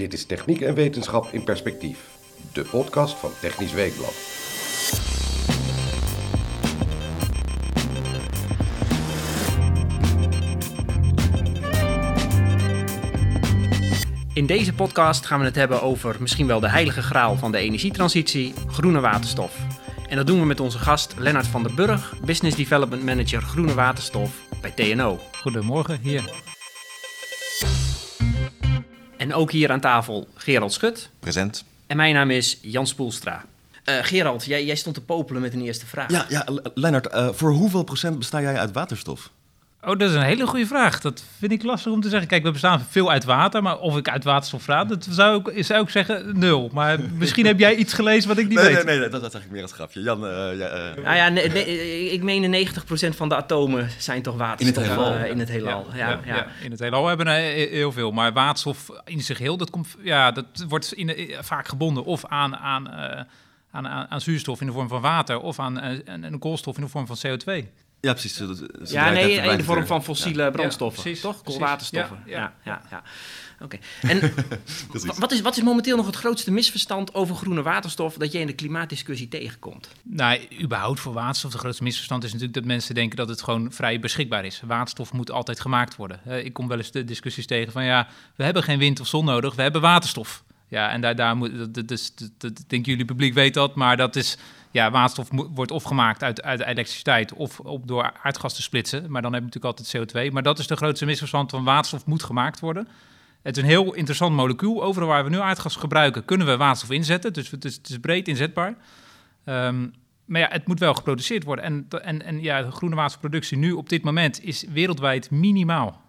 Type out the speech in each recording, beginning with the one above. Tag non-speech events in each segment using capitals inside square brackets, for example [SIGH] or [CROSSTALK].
Dit is Techniek en Wetenschap in Perspectief, de podcast van Technisch Weekblad. In deze podcast gaan we het hebben over misschien wel de heilige graal van de energietransitie, groene waterstof. En dat doen we met onze gast Lennart van der Burg, Business Development Manager Groene Waterstof bij TNO. Goedemorgen hier. En ook hier aan tafel Gerald Schut. Present. En mijn naam is Jan Spoelstra. Uh, Gerald, jij, jij, stond te popelen met een eerste vraag. Ja, ja Lennart, uh, voor hoeveel procent besta jij uit waterstof? Oh, dat is een hele goede vraag. Dat vind ik lastig om te zeggen. Kijk, we bestaan veel uit water, maar of ik uit waterstof praat, dat zou ik, zou ik zeggen nul. Maar [LAUGHS] misschien heb jij iets gelezen wat ik niet nee, weet. Nee, nee, dat, dat zeg ik meer als grapje. Jan, uh, ja, uh... Nou ja, nee, nee, ik meen 90% van de atomen zijn toch waterstof in het heelal. Uh, in het heelal. Ja, ja, ja, in het heelal hebben we heel veel. Maar waterstof in zich heel, dat, komt, ja, dat wordt in, vaak gebonden of aan, aan, aan, aan, aan, zuurstof in de vorm van water of aan een koolstof in de vorm van CO2. Ja, precies. ja, nee, in de vorm van fossiele ja. brandstoffen, ja, precies, toch? Koolwaterstoffen. Ja, ja, ja. ja, Oké. Okay. En [LAUGHS] wat, is, wat is momenteel nog het grootste misverstand over groene waterstof dat je in de klimaatdiscussie tegenkomt? Nou, überhaupt voor waterstof, de grootste misverstand is natuurlijk dat mensen denken dat het gewoon vrij beschikbaar is. Waterstof moet altijd gemaakt worden. ik kom wel eens de discussies tegen van ja, we hebben geen wind of zon nodig, we hebben waterstof. Ja, en daar, daar moet, dat, dat, dat, dat, denk jullie publiek weet dat, maar dat is ja, waterstof wordt of gemaakt uit, uit elektriciteit of op, door aardgas te splitsen. Maar dan heb je natuurlijk altijd CO2. Maar dat is de grootste misverstand van waterstof moet gemaakt worden. Het is een heel interessant molecuul. Overal waar we nu aardgas gebruiken, kunnen we waterstof inzetten. Dus het is, het is breed inzetbaar. Um, maar ja, het moet wel geproduceerd worden. En, en, en ja, de groene waterstofproductie nu op dit moment is wereldwijd minimaal.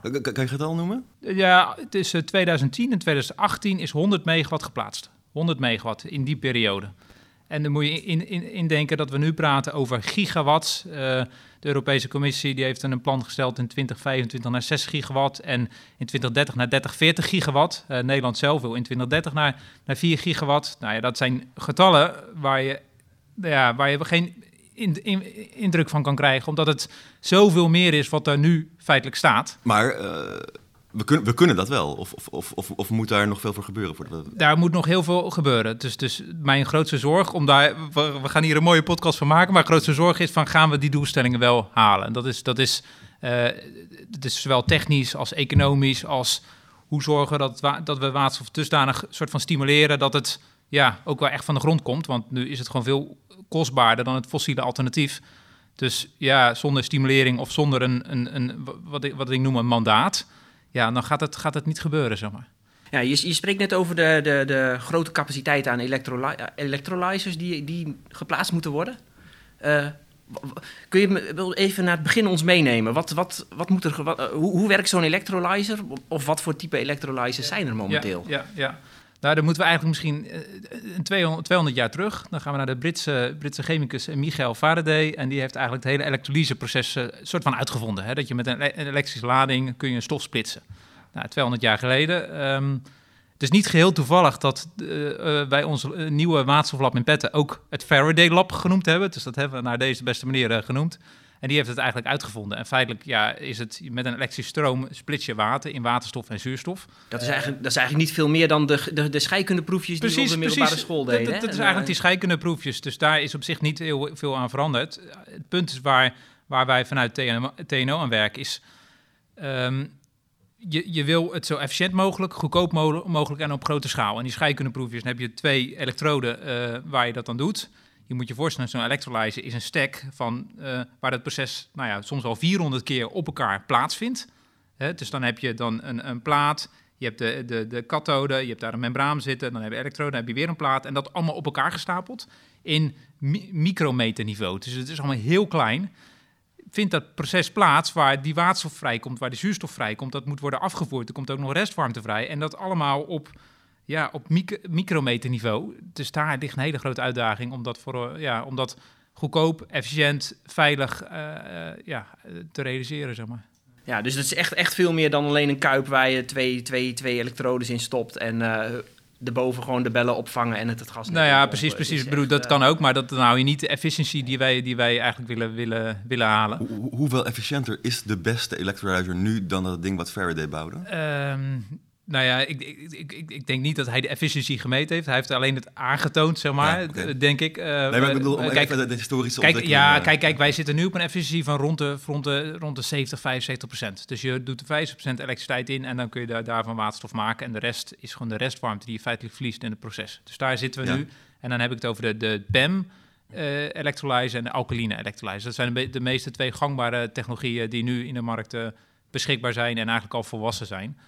Kan je het al noemen? Ja, het is 2010 en 2018 is 100 megawatt geplaatst. 100 megawatt in die periode. En dan moet je in, in, indenken dat we nu praten over gigawatts. Uh, de Europese Commissie die heeft een plan gesteld in 2025 naar 6 gigawatt en in 2030 naar 30, 40 gigawatt. Uh, Nederland zelf wil in 2030 naar, naar 4 gigawatt. Nou ja, dat zijn getallen waar je, ja, waar je geen in, in, indruk van kan krijgen, omdat het zoveel meer is wat er nu feitelijk staat. Maar... Uh we, kunnen, we kunnen dat wel? Of, of, of, of, moet daar nog veel voor gebeuren? Daar moet nog heel veel gebeuren. Dus, dus mijn grootste zorg, om daar, we, gaan hier een mooie podcast van maken, maar grootste zorg is van gaan we die doelstellingen wel halen? En dat is, dat is, uh, is zowel technisch als economisch als hoe zorgen we dat, dat we waterstof dusdanig soort van stimuleren dat het ja, ook wel echt van de grond komt. Want nu is het gewoon veel kostbaarder dan het fossiele alternatief. Dus ja, zonder stimulering of zonder een, een, een wat, ik, wat ik noem een mandaat ja, dan gaat het, gaat het niet gebeuren, zeg maar. Ja, je, je spreekt net over de, de, de grote capaciteit aan electrolyzers die, die geplaatst moeten worden. Uh, kun je even naar het begin ons meenemen? Wat, wat, wat moet er, wat, hoe, hoe werkt zo'n electrolyzer? Of wat voor type electrolyzers zijn er momenteel? Ja, ja, ja. Nou, dan moeten we eigenlijk misschien uh, 200, 200, jaar terug. Dan gaan we naar de Britse, Britse chemicus Michael Faraday. En die heeft eigenlijk het hele elektrolyseproces uh, soort van uitgevonden. Hè? Dat je met een, een, elektrische lading kun je een stof splitsen. Nou, 200 jaar geleden. Um, het is niet geheel toevallig dat uh, wij ons nieuwe waterstoflab in Petten ook het Faraday Lab genoemd hebben. Dus dat hebben we naar deze beste manier genoemd. En die heeft het eigenlijk uitgevonden. En feitelijk ja, is het met een elektrische stroom splits je water in waterstof en zuurstof. Dat is eigenlijk, dat is eigenlijk niet veel meer dan de, de, de scheikundeproefjes die we op de middelbare school deden. Dat, dat, is eigenlijk die scheikundeproefjes. Dus daar is op zich niet heel veel aan veranderd. Het punt is waar, waar wij vanuit TNO, TNO aan werken is... Um, je, je wil het zo efficiënt mogelijk, goedkoop mogelijk en op grote schaal. En die scheikundeproefjes, dan heb je twee elektroden uh, waar je dat dan doet. Je moet je voorstellen, zo'n electrolyzer is een stack van, uh, waar het proces nou ja, soms al 400 keer op elkaar plaatsvindt. Hè, dus dan heb je dan een, een plaat, je hebt de, de, de kathode, je hebt daar een membraan zitten, dan heb je elektroden, dan heb je weer een plaat en dat allemaal op elkaar gestapeld in mi micrometerniveau. Dus het is allemaal heel klein. Vindt dat proces plaats waar die waterstof vrijkomt, waar die zuurstof vrijkomt, dat moet worden afgevoerd. Er komt ook nog restwarmte vrij en dat allemaal op ja, op micrometerniveau. Dus daar ligt een hele grote uitdaging om dat, voor, ja, om dat goedkoop, efficiënt, veilig uh, ja, te realiseren, zeg maar. Ja, dus het is echt, echt veel meer dan alleen een kuip waar je twee, twee, twee elektrodes in stopt en uh, erboven gewoon de bellen opvangen en het het gas. Nou ja, precies, precies. Ik bedoel, dat kan ook, maar dat, dan hou je niet de efficiëntie die wij, die wij eigenlijk willen, willen, willen halen. hoeveel efficiënter is de beste electrolyzer nu dan dat ding wat Faraday bouwde? Um, Nou ja, ik, ik, ik, ik- denk niet dat hij de efficiëntie gemeten heeft. Hij heeft alleen het aangetoond, zeg maar, Ja, denk ik. Eh, Nee, maar ik bedoel, om eh, kijk, even de, de historische Kijk, ja, eh, kijk, kijk, wij zitten nu op een efficiëntie van rond de, rond de, rond de 70, 75 procent. Dus je doet er 50 procent elektriciteit in en dan kun je daar, daarvan waterstof maken. En de rest is gewoon de restwarmte die je feitelijk verliest in het proces. Dus daar zitten we Ja. nu. En dan heb ik het over de, de PEM eh elektrolyse en de alkaline elektrolyse. Dat zijn de, de meeste twee gangbare technologieën die nu in de markt beschikbaar zijn en eigenlijk al volwassen zijn.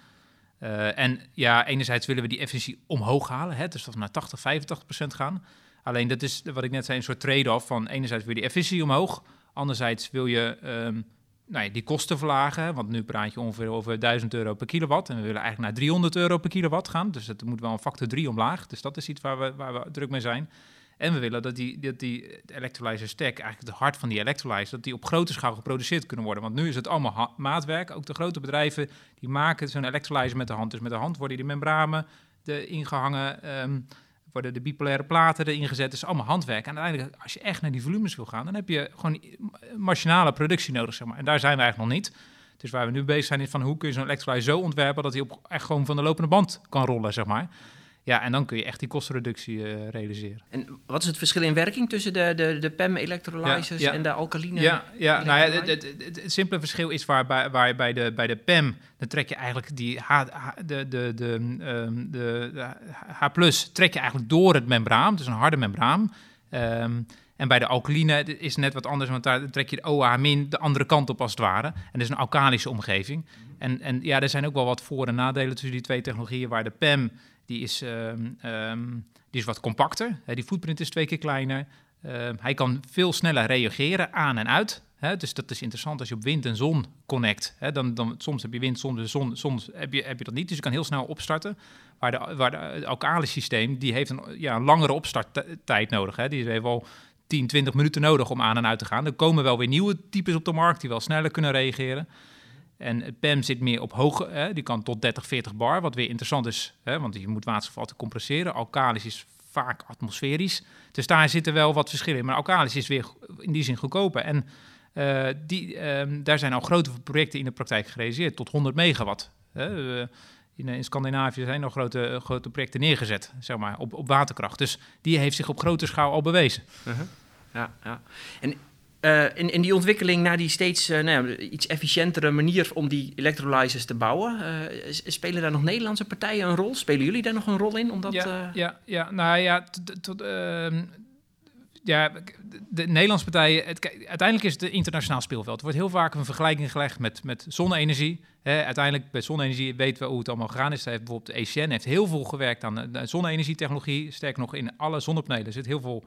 Eh, en ja, enerzijds willen we die efficiëntie omhoog halen, hè, dus dat we naar 80, 85 procent gaan. Alleen dat is wat ik net zei, een soort trade-off van enerzijds wil je die efficiëntie omhoog, anderzijds wil je ehm, nou ja, die kosten verlagen, want nu praat je ongeveer over 1000 euro per kilowatt en we willen eigenlijk naar 300 euro per kilowatt gaan, dus dat moet wel een factor 3 omlaag. Dus dat is iets waar we, waar we druk mee zijn. En we willen dat die, dat die electrolyzer stack, eigenlijk het hart van die electrolyzer, dat die op grote schaal geproduceerd kunnen worden. Want nu is het allemaal maatwerk. Ook de grote bedrijven die maken zo'n electrolyzer met de hand. Dus met de hand worden die membranen de ingehangen, ehm, worden de bipolaire platen erin gezet. Is allemaal handwerk. En uiteindelijk, als je echt naar die volumes wil gaan, dan heb je gewoon machinale productie nodig, zeg maar. En daar zijn we eigenlijk nog niet. Dus waar we nu bezig zijn is van hoe kun je zo'n electrolyzer zo ontwerpen dat hij op echt gewoon van de lopende band kan rollen, zeg maar. Ja, en dan kun je echt die kostenreductie eh, realiseren. En wat is het verschil in werking tussen de, de, de PEM electrolyzers Ja, ja. en de alkaline? Ja, ja nou ja, het, het, het, het simpele verschil is waar, bij, waar bij, de, bij de PEM, dan trek je eigenlijk die H, de, de, de, ehm, de, de H+, trek je eigenlijk door het membraan, dus een harde membraan. Ehm, en bij de alkaline is het net wat anders, want daar trek je de OH de andere kant op als het ware. En dat is een alkalische omgeving. En, en ja, er zijn ook wel wat voor- en nadelen tussen die twee technologieën, waar de PEM, die is, ehm, ehm, die is wat compacter. Hè, die footprint is twee keer kleiner. Ehm, hij kan veel sneller reageren aan en uit. Hè, dus dat is interessant als je op wind en zon connect. Hè, dan, dan, soms heb je wind, soms zon, soms heb je, heb je dat niet. Dus je kan heel snel opstarten. Waar, de, waar de, het alkalisch systeem, die heeft een, ja, een langere opstarttijd nodig. Hè. Die heeft wel 10, 20 minuten nodig om aan en uit te gaan. Er komen wel weer nieuwe types op de markt die wel sneller kunnen reageren. En het PEM zit meer op hoge, hè, die kan tot 30, 40 bar, wat weer interessant is, hè, want je moet waterstof altijd compresseren. Alkalisch is vaak atmosferisch. Dus daar zitten wel wat verschillen in. Maar alkalisch is weer in die zin goedkoper. En eh, die, ehm, daar zijn al grote projecten in de praktijk gerealiseerd, tot 100 megawatt. Eh, in, in Scandinavië zijn nog grote, grote projecten neergezet, zeg maar, op, op waterkracht. Dus die heeft zich op grote schaal al bewezen. Ja, ja. En eh, in, in die ontwikkeling naar die steeds eh, nou ja, iets efficiëntere manier om die electrolyzers te bouwen, eh, spelen daar nog Nederlandse partijen een rol? Spelen jullie daar nog een rol in? Omdat, ja, ja, ja, nou ja, tot, ehm, ja, de, de Nederlandse partijen, het, uiteindelijk is het een internationaal speelveld. Er wordt heel vaak een vergelijking gelegd met, met zonne-energie. Uiteindelijk bij zonne-energie weten we hoe het allemaal gegaan is. Heeft bijvoorbeeld de ECN heeft heel veel gewerkt aan zonne-energietechnologie. Sterker nog, in alle zonnepanelen zit heel veel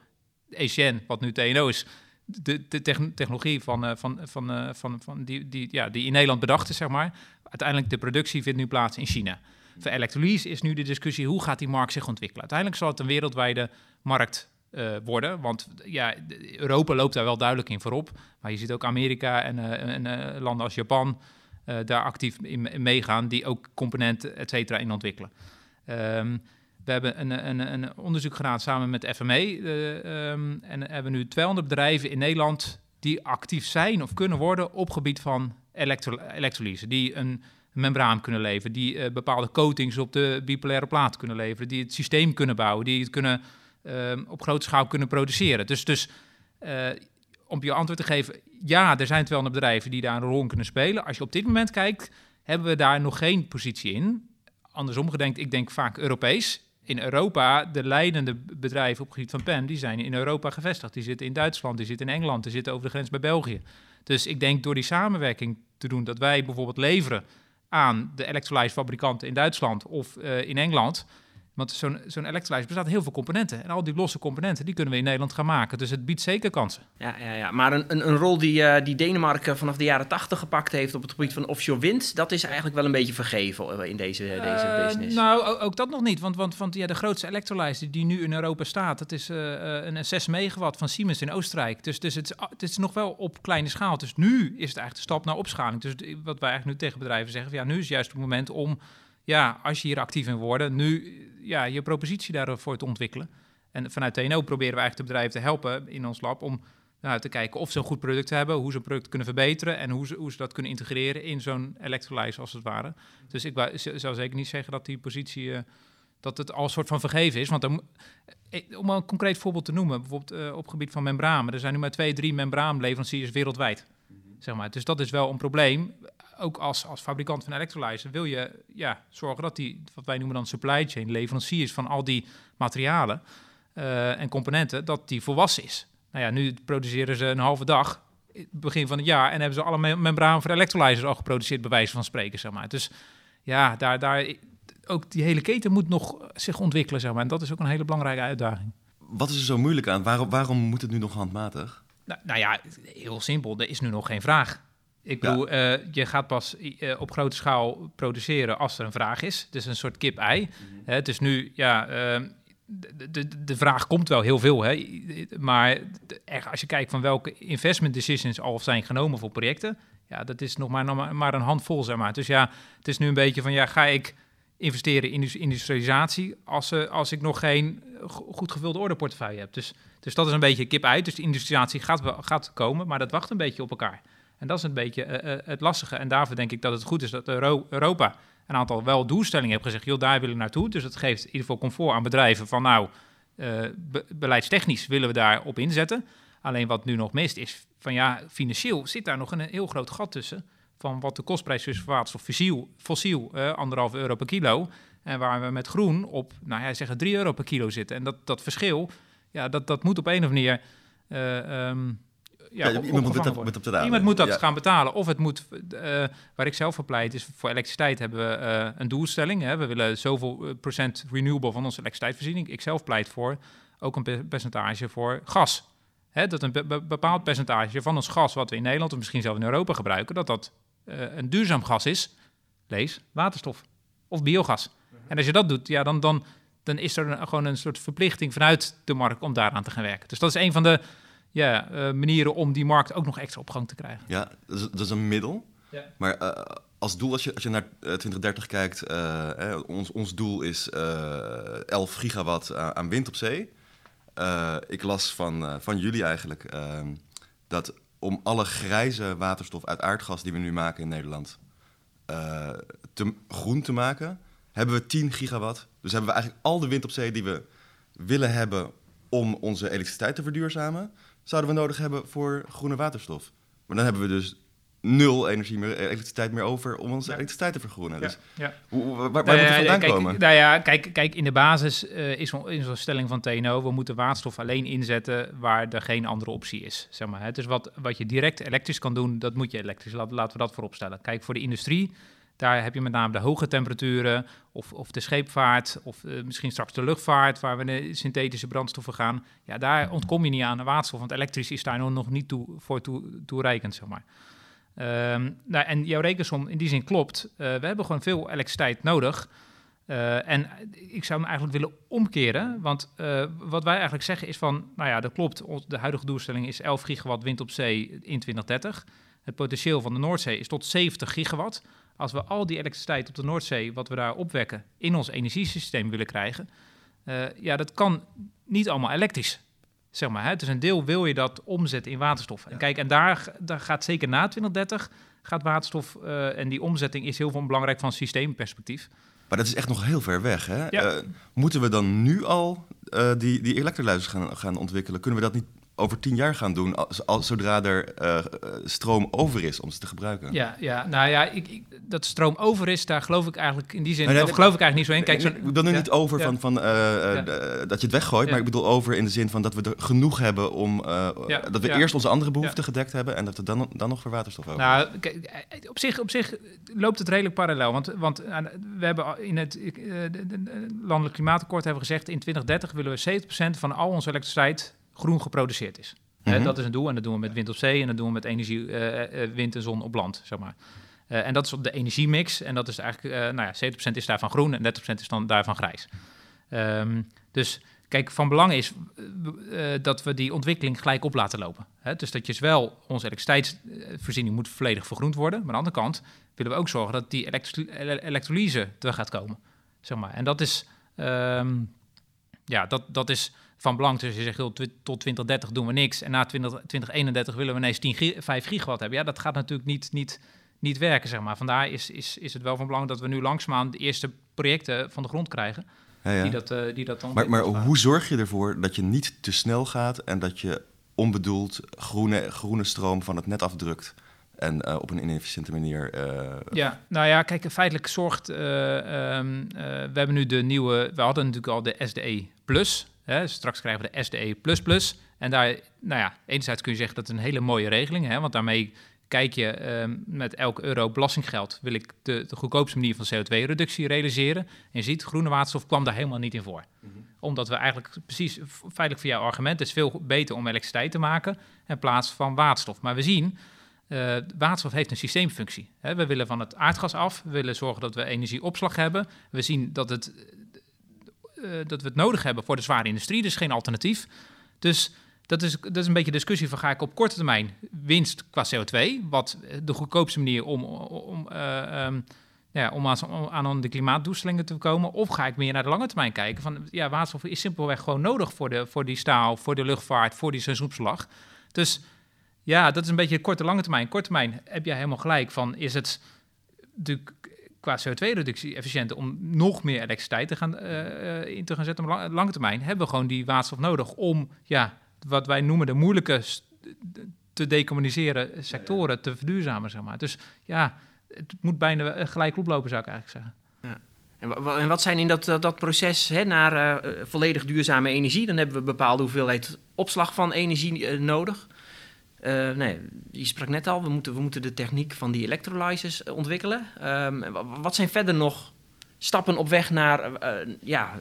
ECN, wat nu TNO is, de, de techn- technologie van, eh, van, van, eh, van, van die, die, ja, die in Nederland bedacht is, zeg maar. Uiteindelijk de productie vindt nu plaats in China. Voor elektrolyse is nu de discussie, hoe gaat die markt zich ontwikkelen? Uiteindelijk zal het een wereldwijde markt eh, worden, want ja, Europa loopt daar wel duidelijk in voorop. Maar je ziet ook Amerika en, eh, en eh, landen als Japan eh, daar actief in, in meegaan, die ook componenten, et cetera, in ontwikkelen. Ehm, we hebben een, een, een onderzoek gedaan samen met FME. eh, ehm, en hebben nu 200 bedrijven in Nederland die actief zijn of kunnen worden op gebied van elektro elektrolyse. Die een membraan kunnen leveren, die eh, bepaalde coatings op de bipolaire plaat kunnen leveren, die het systeem kunnen bouwen, die het kunnen, ehm, op grote schaal kunnen produceren. Dus, dus eh, om je antwoord te geven, ja, er zijn 200 bedrijven die daar een rol in kunnen spelen. Als je op dit moment kijkt, hebben we daar nog geen positie in. Andersom gedenkt, ik denk vaak Europees. In Europa, de leidende bedrijven op het gebied van PEM, die zijn in Europa gevestigd. Die zitten in Duitsland, die zitten in Engeland, die zitten over de grens bij België. Dus ik denk door die samenwerking te doen, dat wij bijvoorbeeld leveren aan de elektrolysefabrikanten in Duitsland of eh, in Engeland. Want zo'n zo'n elektrolyse bestaat heel veel componenten. En al die losse componenten, die kunnen we in Nederland gaan maken. Dus het biedt zeker kansen. Ja, ja, ja. maar een, een, een rol die, eh, die Denemarken vanaf de jaren 80 gepakt heeft op het gebied van offshore wind, dat is eigenlijk wel een beetje vergeven eh, in deze, deze Eh, business. Nou, ook dat nog niet. Want, want, want ja, de grootste elektrolyse die nu in Europa staat, dat is een 6 megawatt van Siemens in Oostenrijk. Dus, dus het, is, het is nog wel op kleine schaal. Dus nu is het eigenlijk de stap naar opschaling. Dus wat wij eigenlijk nu tegen bedrijven zeggen, ja, nu is juist het moment om, ja, als je hier actief in wordt, nu ja, je propositie daarvoor te ontwikkelen. En vanuit TNO proberen we eigenlijk de bedrijven te helpen in ons lab om Nou, te kijken of ze een goed product hebben, hoe ze een product kunnen verbeteren en hoe ze, hoe ze dat kunnen integreren in zo'n electrolyzer als het ware. Dus ik zou zeker niet zeggen dat die positie, eh, dat het al een soort van vergeven is. Want dan, mo- eh, om een concreet voorbeeld te noemen, bijvoorbeeld eh, op het gebied van membranen. Er zijn nu maar twee, drie membraanleveranciers wereldwijd. Zeg maar. Dus dat is wel een probleem. Ook als, als fabrikant van electrolyzer wil je ja, zorgen dat die, wat wij noemen dan supply chain, leveranciers van al die materialen eh, en componenten, dat die volwassen is. Nou ja, nu produceren ze een halve dag, begin van het jaar, en hebben ze alle mem- membranen voor electrolyzers al geproduceerd, bij wijze van spreken, zeg maar. Dus ja, daar, daar, ook die hele keten moet nog zich ontwikkelen, zeg maar. En dat is ook een hele belangrijke uitdaging. Wat is er zo moeilijk aan? Waarom, waarom moet het nu nog handmatig? Nou, nou ja, heel simpel. Er is nu nog geen vraag. Ik Ja. bedoel, eh, je gaat pas eh, op grote schaal produceren als er een vraag is. Dus een soort kip-ei. Hè, Het is nu, ja, eh, de, de, de vraag komt wel heel veel. Hè? Maar echt, als je kijkt van welke investment decisions al zijn genomen voor projecten, ja, dat is nog maar, nog maar, een handvol, zeg maar. Dus ja, het is nu een beetje van, ja, ga ik investeren in indus- industrialisatie als, eh, als ik nog geen go- goed gevulde orderportefeuille heb. Dus, dus dat is een beetje kip uit. Dus de industrialisatie gaat, gaat komen, maar dat wacht een beetje op elkaar. En dat is een beetje eh, eh, het lastige. En daarvoor denk ik dat het goed is dat Euro- Europa een aantal wel doelstellingen heeft gezegd. Joh, daar willen we naartoe. Dus dat geeft in ieder geval comfort aan bedrijven van nou, eh, be- beleidstechnisch willen we daar op inzetten. Alleen wat nu nog mist is van ja, financieel zit daar nog een heel groot gat tussen. Van wat de kostprijs is voor waterstof fossiel, fossiel eh, anderhalve euro per kilo. En waar we met groen op, nou ja, zeggen 3 euro per kilo zitten. En dat, dat verschil, ja, dat, dat moet op een of andere manier. eh, ehm, ja, Ja, op- iemand moet dat, worden. moet op betalen. Iemand moet dat Ja. gaan betalen. Of het moet, eh, waar ik zelf voor pleit, is voor elektriciteit hebben we eh, een doelstelling. Hè. We willen zoveel eh, procent renewable van onze elektriciteitsvoorziening. Ik zelf pleit voor ook een pe- percentage voor gas. Hè, dat een be- be- bepaald percentage van ons gas, wat we in Nederland of misschien zelfs in Europa gebruiken, dat dat een duurzaam gas is. Lees waterstof of biogas. En als je dat doet, ja, dan, dan, dan is er een- gewoon een soort verplichting vanuit de markt om daaraan te gaan werken. Dus dat is een van de ja, eh, manieren om die markt ook nog extra op gang te krijgen. Ja, dat is, dat is een middel. Ja. Maar eh, als doel, als je, als je naar eh, 2030 kijkt, eh, eh, ons, ons doel is eh 11 gigawatt aan, wind op zee. Ik las van, van jullie eigenlijk ehm, dat om alle grijze waterstof uit aardgas die we nu maken in Nederland te, groen te maken, hebben we 10 gigawatt. Dus hebben we eigenlijk al de wind op zee die we willen hebben om onze elektriciteit te verduurzamen, zouden we nodig hebben voor groene waterstof. Maar dan hebben we dus nul energie meer, elektriciteit meer over om onze Ja. elektriciteit te vergroenen. Dus ja. hoe, waar, waar Nou moet het vandaan kijk, komen? Nou ja, kijk, kijk in de basis eh, is on- is onze stelling van TNO... we moeten waterstof alleen inzetten waar er geen andere optie is. Zeg maar, hè. Dus wat, wat je direct elektrisch kan doen, dat moet je elektrisch. Laat, laten we dat voorop stellen. Kijk, voor de industrie, daar heb je met name de hoge temperaturen... of, of de scheepvaart, of eh, misschien straks de luchtvaart... waar we naar synthetische brandstoffen gaan. Ja, daar ontkom je niet aan de waterstof... want elektrisch is daar nog niet toe, voor toe, toereikend, zeg maar. Ehm, nou, en jouw rekensom in die zin klopt. Eh, we hebben gewoon veel elektriciteit nodig. Eh, en ik zou hem eigenlijk willen omkeren. Want wat wij eigenlijk zeggen is van... Nou ja, dat klopt. De huidige doelstelling is 11 gigawatt wind op zee in 2030. Het potentieel van de Noordzee is tot 70 gigawatt. Als we al die elektriciteit op de Noordzee... wat we daar opwekken, in ons energiesysteem willen krijgen... eh, ja, dat kan niet allemaal elektrisch. Zeg maar, hè? Dus een deel wil je dat omzetten in waterstof. En kijk, en daar, daar gaat zeker na 2030 gaat waterstof eh, en die omzetting is heel veel belangrijk van systeemperspectief. Maar dat is echt nog heel ver weg. Hè? Ja. Eh, moeten we dan nu al die, die elektrolyzers gaan, gaan ontwikkelen? Kunnen we dat niet over tien jaar gaan doen, als, als, zodra er eh, eh, stroom over is om ze te gebruiken? Ja, ja nou ja, ik, ik, dat stroom over is, daar geloof ik eigenlijk in die zin, nee, of nee, geloof ik eigenlijk niet zo in. Kijk, zo, ik bedoel nu ja, niet over ja. van, van, eh, Ja. dat je het weggooit, maar ik bedoel over in de zin van dat we er genoeg hebben om... Dat we eerst onze andere behoeften gedekt hebben en dat we dan, dan nog voor waterstof over Nou, kijk, op zich, op zich loopt het redelijk parallel. Want, want we hebben in het de- de- de landelijk klimaatakkoord hebben gezegd... in 2030 willen we 70% van al onze elektriciteit groen geproduceerd is. Mhm. dat is een doel en dat doen we met wind op zee... en dat doen we met energie, eh, eh, wind en zon op land, zeg maar. Eh, en dat is op de energiemix. En dat is eigenlijk, nou ja, 70% is daarvan groen en 30% is dan daarvan grijs. Ehm, dus kijk, van belang is dat we die ontwikkeling gelijk op laten lopen. Hè? Dus dat je wel onze elektriciteitsvoorziening moet volledig vergroend worden. Maar aan de andere kant willen we ook zorgen dat die elektro- ele- elektrolyse er gaat komen. Zeg maar. En dat is. ehm, ja, dat, dat is van belang. Dus je zegt joh, tot 2030 doen we niks en na 20, 2031 willen we ineens 10 gi- 5 gigawatt hebben. Ja, dat gaat natuurlijk niet, niet, niet werken, zeg maar. Vandaar is, is, is het wel van belang dat we nu langzaamaan de eerste projecten van de grond krijgen. Ja, ja. Die, dat, eh, die dat dan... Maar, maar hoe zorg je ervoor dat je niet te snel gaat en dat je onbedoeld groene, groene stroom van het net afdrukt en eh, op een inefficiënte manier. eh, Ja, nou ja, kijk, feitelijk zorgt. eh, ehm, eh, we hebben nu de nieuwe. We hadden natuurlijk al de SDE Plus. Hè, straks krijgen we de SDE. En daar, nou ja, enerzijds kun je zeggen dat is een hele mooie regeling. Hè, want daarmee kijk je ehm, met elk euro belastinggeld. wil ik de, de goedkoopste manier van CO2-reductie realiseren. En je ziet, groene waterstof kwam daar helemaal niet in voor. Omdat we eigenlijk precies, feitelijk voor jouw argument, het is veel beter om elektriciteit te maken in plaats van waterstof. Maar we zien. Eh, waterstof heeft een systeemfunctie. Hè, we willen van het aardgas af. We willen zorgen dat we energieopslag hebben. We zien dat, het, eh, dat we het nodig hebben voor de zware industrie. Dus geen alternatief. Dus dat is, dat is een beetje discussie van ga ik op korte termijn winst qua CO2, wat de goedkoopste manier om, om, eh, ehm, ja, om aan, aan de klimaatdoelstellingen te komen, of ga ik meer naar de lange termijn kijken van ja, waterstof is simpelweg gewoon nodig voor, de, voor die staal, voor de luchtvaart, voor die seizoensopslag. Dus ja, dat is een beetje korte lange termijn. Korte termijn heb jij helemaal gelijk van is het de, qua CO2-reductie efficiënter om nog meer elektriciteit te gaan, eh, eh, in te gaan zetten lang- lange termijn, hebben we gewoon die waterstof nodig om ja, wat wij noemen de moeilijke te decarboniseren sectoren te verduurzamen, zeg maar. Dus ja, het moet bijna gelijk oplopen, zou ik eigenlijk zeggen. En, wa- wa- en wat zijn in dat, dat, proces hè, naar eh, volledig duurzame energie? Dan hebben we een bepaalde hoeveelheid opslag van energie nodig. Eh, nee, je sprak net al, we moeten, we moeten de techniek van die electrolyzers eh, ontwikkelen. Ehm, wat zijn verder nog stappen op weg naar eh, ja,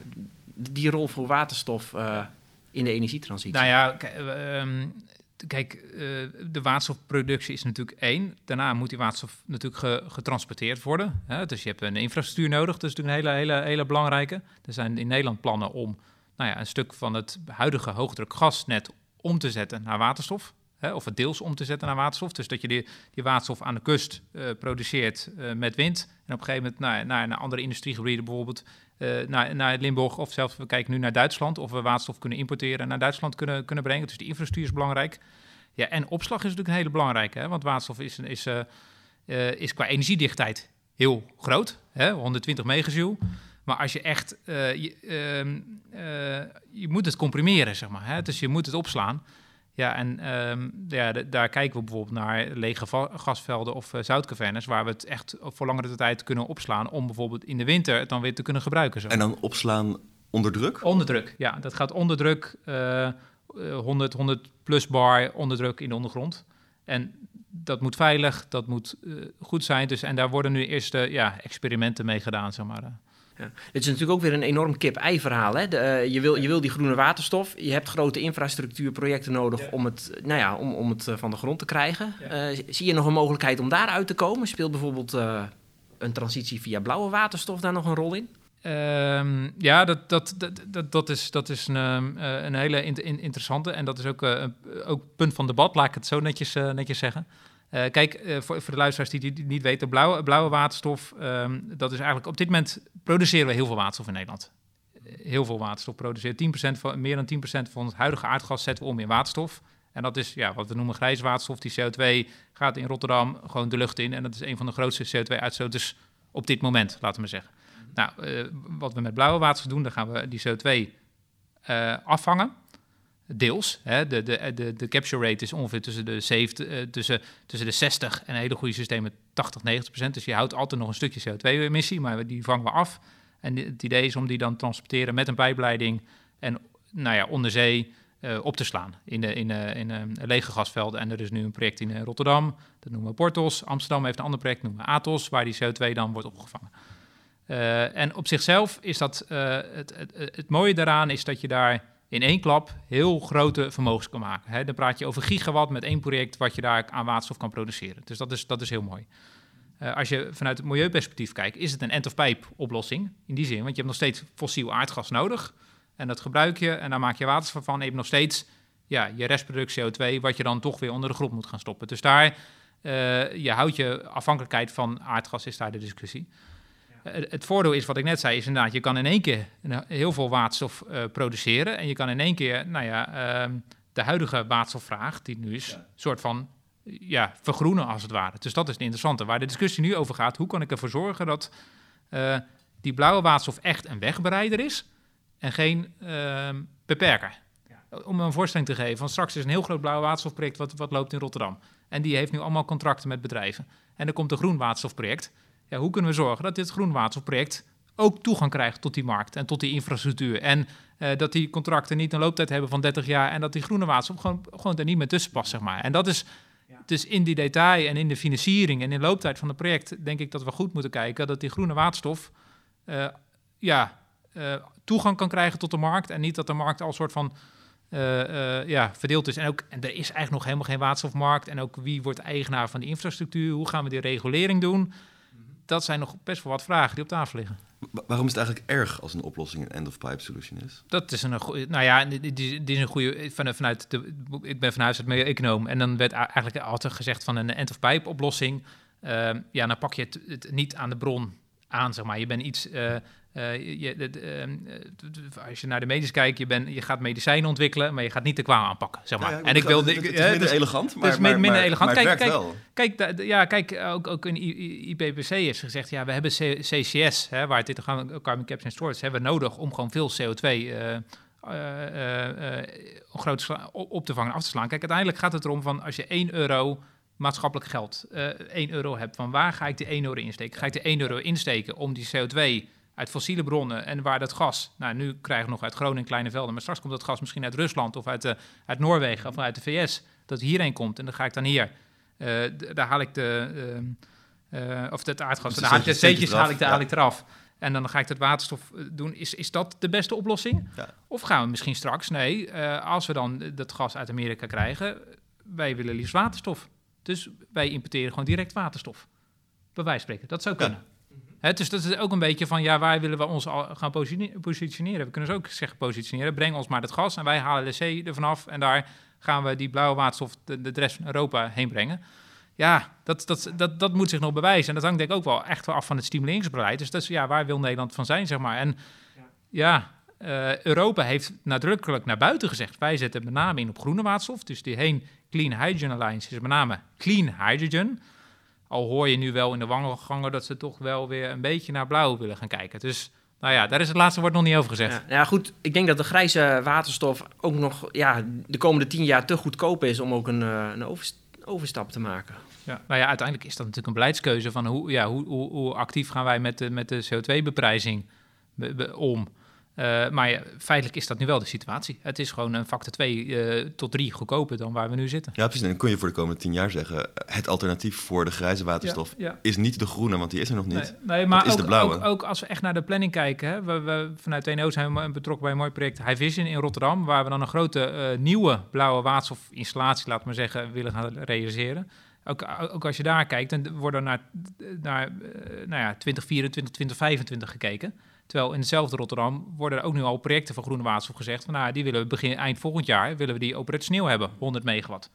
die rol voor waterstof in de energietransitie? Nou ja, eh, ehm, kijk, de waterstofproductie is natuurlijk één. Daarna moet die waterstof natuurlijk ge- getransporteerd worden. Hè? Dus je hebt een infrastructuur nodig. Dat is natuurlijk een hele, hele, hele belangrijke. Er zijn in Nederland plannen om nou ja, een stuk van het huidige hoogdruk gasnet om te zetten naar waterstof. Of het deels om te zetten naar waterstof. Dus dat je die, die waterstof aan de kust eh, produceert eh, met wind. En op een gegeven moment naar, naar, naar andere industriegebieden bijvoorbeeld eh, naar, naar Limburg of zelfs we kijken nu naar Duitsland of we waterstof kunnen importeren en naar Duitsland kunnen, kunnen brengen. Dus die infrastructuur is belangrijk. Ja, en opslag is natuurlijk een hele belangrijke, hè, want waterstof is, is, is qua energiedichtheid heel groot, hè, 120 megajoule. Maar als je echt, je, ehm, eh, je moet het comprimeren, zeg maar. Hè? Dus je moet het opslaan. Ja, en ehm, ja, daar kijken we bijvoorbeeld naar lege gasvelden of uh, zoutcavernes, waar we het echt voor langere tijd kunnen opslaan om bijvoorbeeld in de winter het dan weer te kunnen gebruiken. Zo. En dan opslaan onder druk? Onder druk, ja. Dat gaat onder druk, eh, eh, 100, 100 plus bar onder druk in de ondergrond. En dat moet veilig, dat moet eh, goed zijn. Dus, en daar worden nu eerste ja, experimenten mee gedaan, zeg maar. Ja. Het is natuurlijk ook weer een enorm kip-ei verhaal. Hè? De, eh, je, wil, je wil die groene waterstof. Je hebt grote infrastructuurprojecten nodig om, het, nou ja, om, om het eh, van de grond te krijgen. Eh, zie je nog een mogelijkheid om daaruit te komen? Speelt bijvoorbeeld een transitie via blauwe waterstof daar nog een rol in? Ehm, ja, dat, dat, dat, dat, dat is, dat is een, ehm, eh, een hele in- in- interessante en dat is ook, een- ook punt van debat, laat ik het zo netjes, netjes zeggen. Eh, kijk, eh, voor, voor de luisteraars die het niet weten, blauwe, blauwe waterstof, ehm, dat is eigenlijk op dit moment produceren we heel veel waterstof in Nederland. Eh, Heel veel waterstof produceren. 10% van, meer dan 10% van het huidige aardgas zetten we om in waterstof. En dat is ja, wat we noemen grijze waterstof. Die CO2 gaat in Rotterdam gewoon de lucht in. En dat is een van de grootste CO2-uitstoters op dit moment, laten we zeggen. Nou, wat we met blauwe waterstof doen, dan gaan we die CO2 eh, afvangen. Deels. Hè. De, de, de, de capture rate is ongeveer tussen de, 70, eh, tussen, tussen de 60 en hele goede systemen 80, 90 procent. Dus je houdt altijd nog een stukje CO2-emissie, maar die vangen we af. En het idee is om die dan te transporteren met een pijpleiding en nou ja, onder zee eh, op te slaan in, de, in, in lege gasvelden. En er is nu een project in eh, Rotterdam, dat noemen we Portos. Amsterdam heeft een ander project, noemen we Atos, waar die CO2 dan wordt opgevangen. En op zichzelf is dat het, het, het, mooie daaraan is dat je daar in één klap heel grote vermogens kan maken. Dan praat je over gigawatt met één project wat je daar aan waterstof kan produceren. Dus dat is, dat is heel mooi. Uh, als je vanuit het milieuperspectief kijkt, is het een end-of-pipe oplossing in die zin. Want je hebt nog steeds fossiel aardgas nodig. En dat gebruik je en daar maak je waterstof van. En je hebt nog steeds ja, je restproduct CO2, wat je dan toch weer onder de grond moet gaan stoppen. Dus daar, uh, je houdt je afhankelijkheid van aardgas, is daar de discussie. Het, het voordeel is, wat ik net zei, is inderdaad, je kan in één keer een- heel veel waterstof eh, produceren. En je kan in één keer, nou ja, ehm, de huidige waterstofvraag, die nu is, soort van ja, vergroenen als het ware. Dus dat is het interessante. Waar de discussie nu over gaat, hoe kan ik ervoor zorgen dat eh, die blauwe waterstof echt een wegbereider is en geen ehm, beperker. Om een voorstelling te geven, van straks is een heel groot blauw waterstofproject wat, wat loopt in Rotterdam. En die heeft nu allemaal contracten met bedrijven. En er komt een groen waterstofproject. Ja, hoe kunnen we zorgen dat dit groen waterstofproject ook toegang krijgt tot die markt en tot die infrastructuur? En eh, dat die contracten niet een looptijd hebben van 30 jaar en dat die groene waterstof gewoon, gewoon er niet meer tussen past, zeg maar. En dat is dus in die detail en in de financiering en in de looptijd van het project, denk ik dat we goed moeten kijken dat die groene waterstof eh, ja, eh, toegang kan krijgen tot de markt en niet dat de markt al soort van ja, verdeeld is. En, ook, en er is eigenlijk nog helemaal geen waterstofmarkt. En ook wie wordt eigenaar van die infrastructuur? Hoe gaan we die regulering doen? Dat zijn nog best wel wat vragen die op tafel liggen. Wa- waarom is het eigenlijk erg als een oplossing een end-of-pipe solution is? Dat is een goede. Nou ja, dit, dit is- een goede. Van, vanuit de, ik ben van huis uit econoom. En dan werd eigenlijk altijd gezegd van een end-of-pipe oplossing. Ehm, ja, dan pak je het, het niet aan de bron aan, zeg maar. Je bent iets. eh, eh, je, het, ehm, eh, als je naar de medisch kijkt, je, bent, je gaat medicijnen ontwikkelen, maar je gaat niet de kwaal aanpakken, zeg maar. Ja, ja, en ik wil. het, het is minder dus- elegant, maar, is maar, minder maar- elegant. maar het Kijk, kijk, wel. Kijk, ja, kijk ook, ook in I- I- IPCC is gezegd, ja, we hebben CCS, hè, waar het dit gaan, carbon capture and storage, hebben we nodig om gewoon veel CO2 eh, op te vangen en af te slaan. Kijk, uiteindelijk gaat het erom van als je 1 euro maatschappelijk geld, eh 1 euro hebt, van waar ga ik die 1 euro insteken? Ga ik de 1 euro insteken om die CO2 uit fossiele bronnen en waar dat gas, nou nu krijgen we nog uit Groningen kleine velden, maar straks komt dat gas misschien uit Rusland of uit, de, uit Noorwegen of uit de VS, dat hierheen komt en dan ga ik dan hier, eh, daar haal ik de, eh, of het aardgas, dan haal ik de zeetjes haal ik, de- eraf, haal ik eraf. En dan ga ik het waterstof eh, doen. Is, is dat de beste oplossing? Ja. Of gaan we misschien straks, nee, eh, als we dan dat gas uit Amerika krijgen, wij willen liefst waterstof. Dus wij importeren gewoon direct waterstof. Bij wijze van spreken. Dat zou Ja. Dus dat is ook een beetje van, ja, waar willen we ons gaan positione- positioneren? We kunnen ze ook zeggen positioneren, breng ons maar het gas en wij halen de zee ervan af en daar gaan we die blauwe waterstof de, de rest van Europa heen brengen. Ja, dat, dat, dat, dat moet zich nog bewijzen. En dat hangt denk ik ook wel echt wel af van het stimuleringsbeleid. Dus dat is, ja, waar wil Nederland van zijn, zeg maar. En ja, eh, Europa heeft nadrukkelijk naar buiten gezegd... wij zetten met name in op groene waterstof. Dus die heen Clean Hydrogen Alliance is met name clean hydrogen. Al hoor je nu wel in de wandelgangen dat ze toch wel weer een beetje naar blauw willen gaan kijken. Dus nou ja, daar is het laatste woord nog niet over gezegd. Ja, nou ja, goed. Ik denk dat de grijze waterstof ook nog ja, de komende tien jaar te goedkoop is om ook een, eh, een overst- overstap te maken. Ja. Nou ja, uiteindelijk is dat natuurlijk een beleidskeuze van hoe, ja, hoe, hoe, hoe actief gaan wij met de, met de CO2-beprijzing om. Eh, maar ja, feitelijk is dat nu wel de situatie. Het is gewoon een factor 2 tot 3 goedkoper dan waar we nu zitten. Ja, precies. En dan kun je voor de komende tien jaar zeggen... het alternatief voor de grijze waterstof Ja, ja. is niet de groene, want die is er nog niet. Nee, nee, maar is ook, de blauwe. Ook, ook als we echt naar de planning kijken. Hè, we, we, vanuit TNO zijn we betrokken bij een mooi project High Vision in Rotterdam. Waar we dan een grote eh, nieuwe blauwe waterstofinstallatie, laat maar zeggen, willen gaan realiseren. Ook, ook als je daar kijkt, dan wordt er naar, naar eh, nou ja, 2024, 2025 gekeken. Terwijl in hetzelfde Rotterdam worden er ook nu al projecten van groene waterstof gezegd. Van, nou, die willen we begin eind volgend jaar willen we die operationeel hebben, 100 megawatt.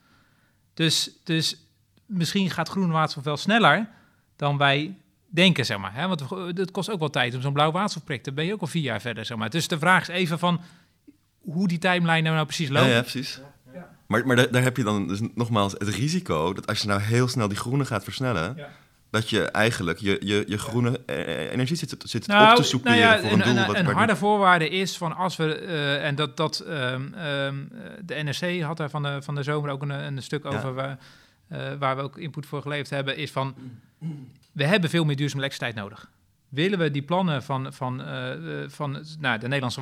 Dus, dus misschien gaat groene waterstof wel sneller dan wij denken, zeg maar. Hè? Want het kost ook wel tijd om zo'n blauw waterstofproject. Dan ben je ook al vier jaar verder, zeg maar. Dus de vraag is even van hoe die timeline nou, nou precies Ja, loopt. ja, precies. Maar, maar daar, daar heb je dan dus nogmaals het risico... dat als je nou heel snel die groene gaat versnellen... Ja. Dat je eigenlijk je, je, je groene eh, energie zit, zit Nou, op te soeperen nou ja, voor een doel. Een, wat, een harde voorwaarde is van als we, eh, en dat, dat ehm, ehm, eh, de NRC had daar van de, van de zomer ook een, een stuk Ja. over waar, eh, waar we ook input voor geleverd hebben, is van we hebben veel meer duurzame elektriciteit nodig. Willen we die plannen van, van, eh, eh, van nou, de Nederlandse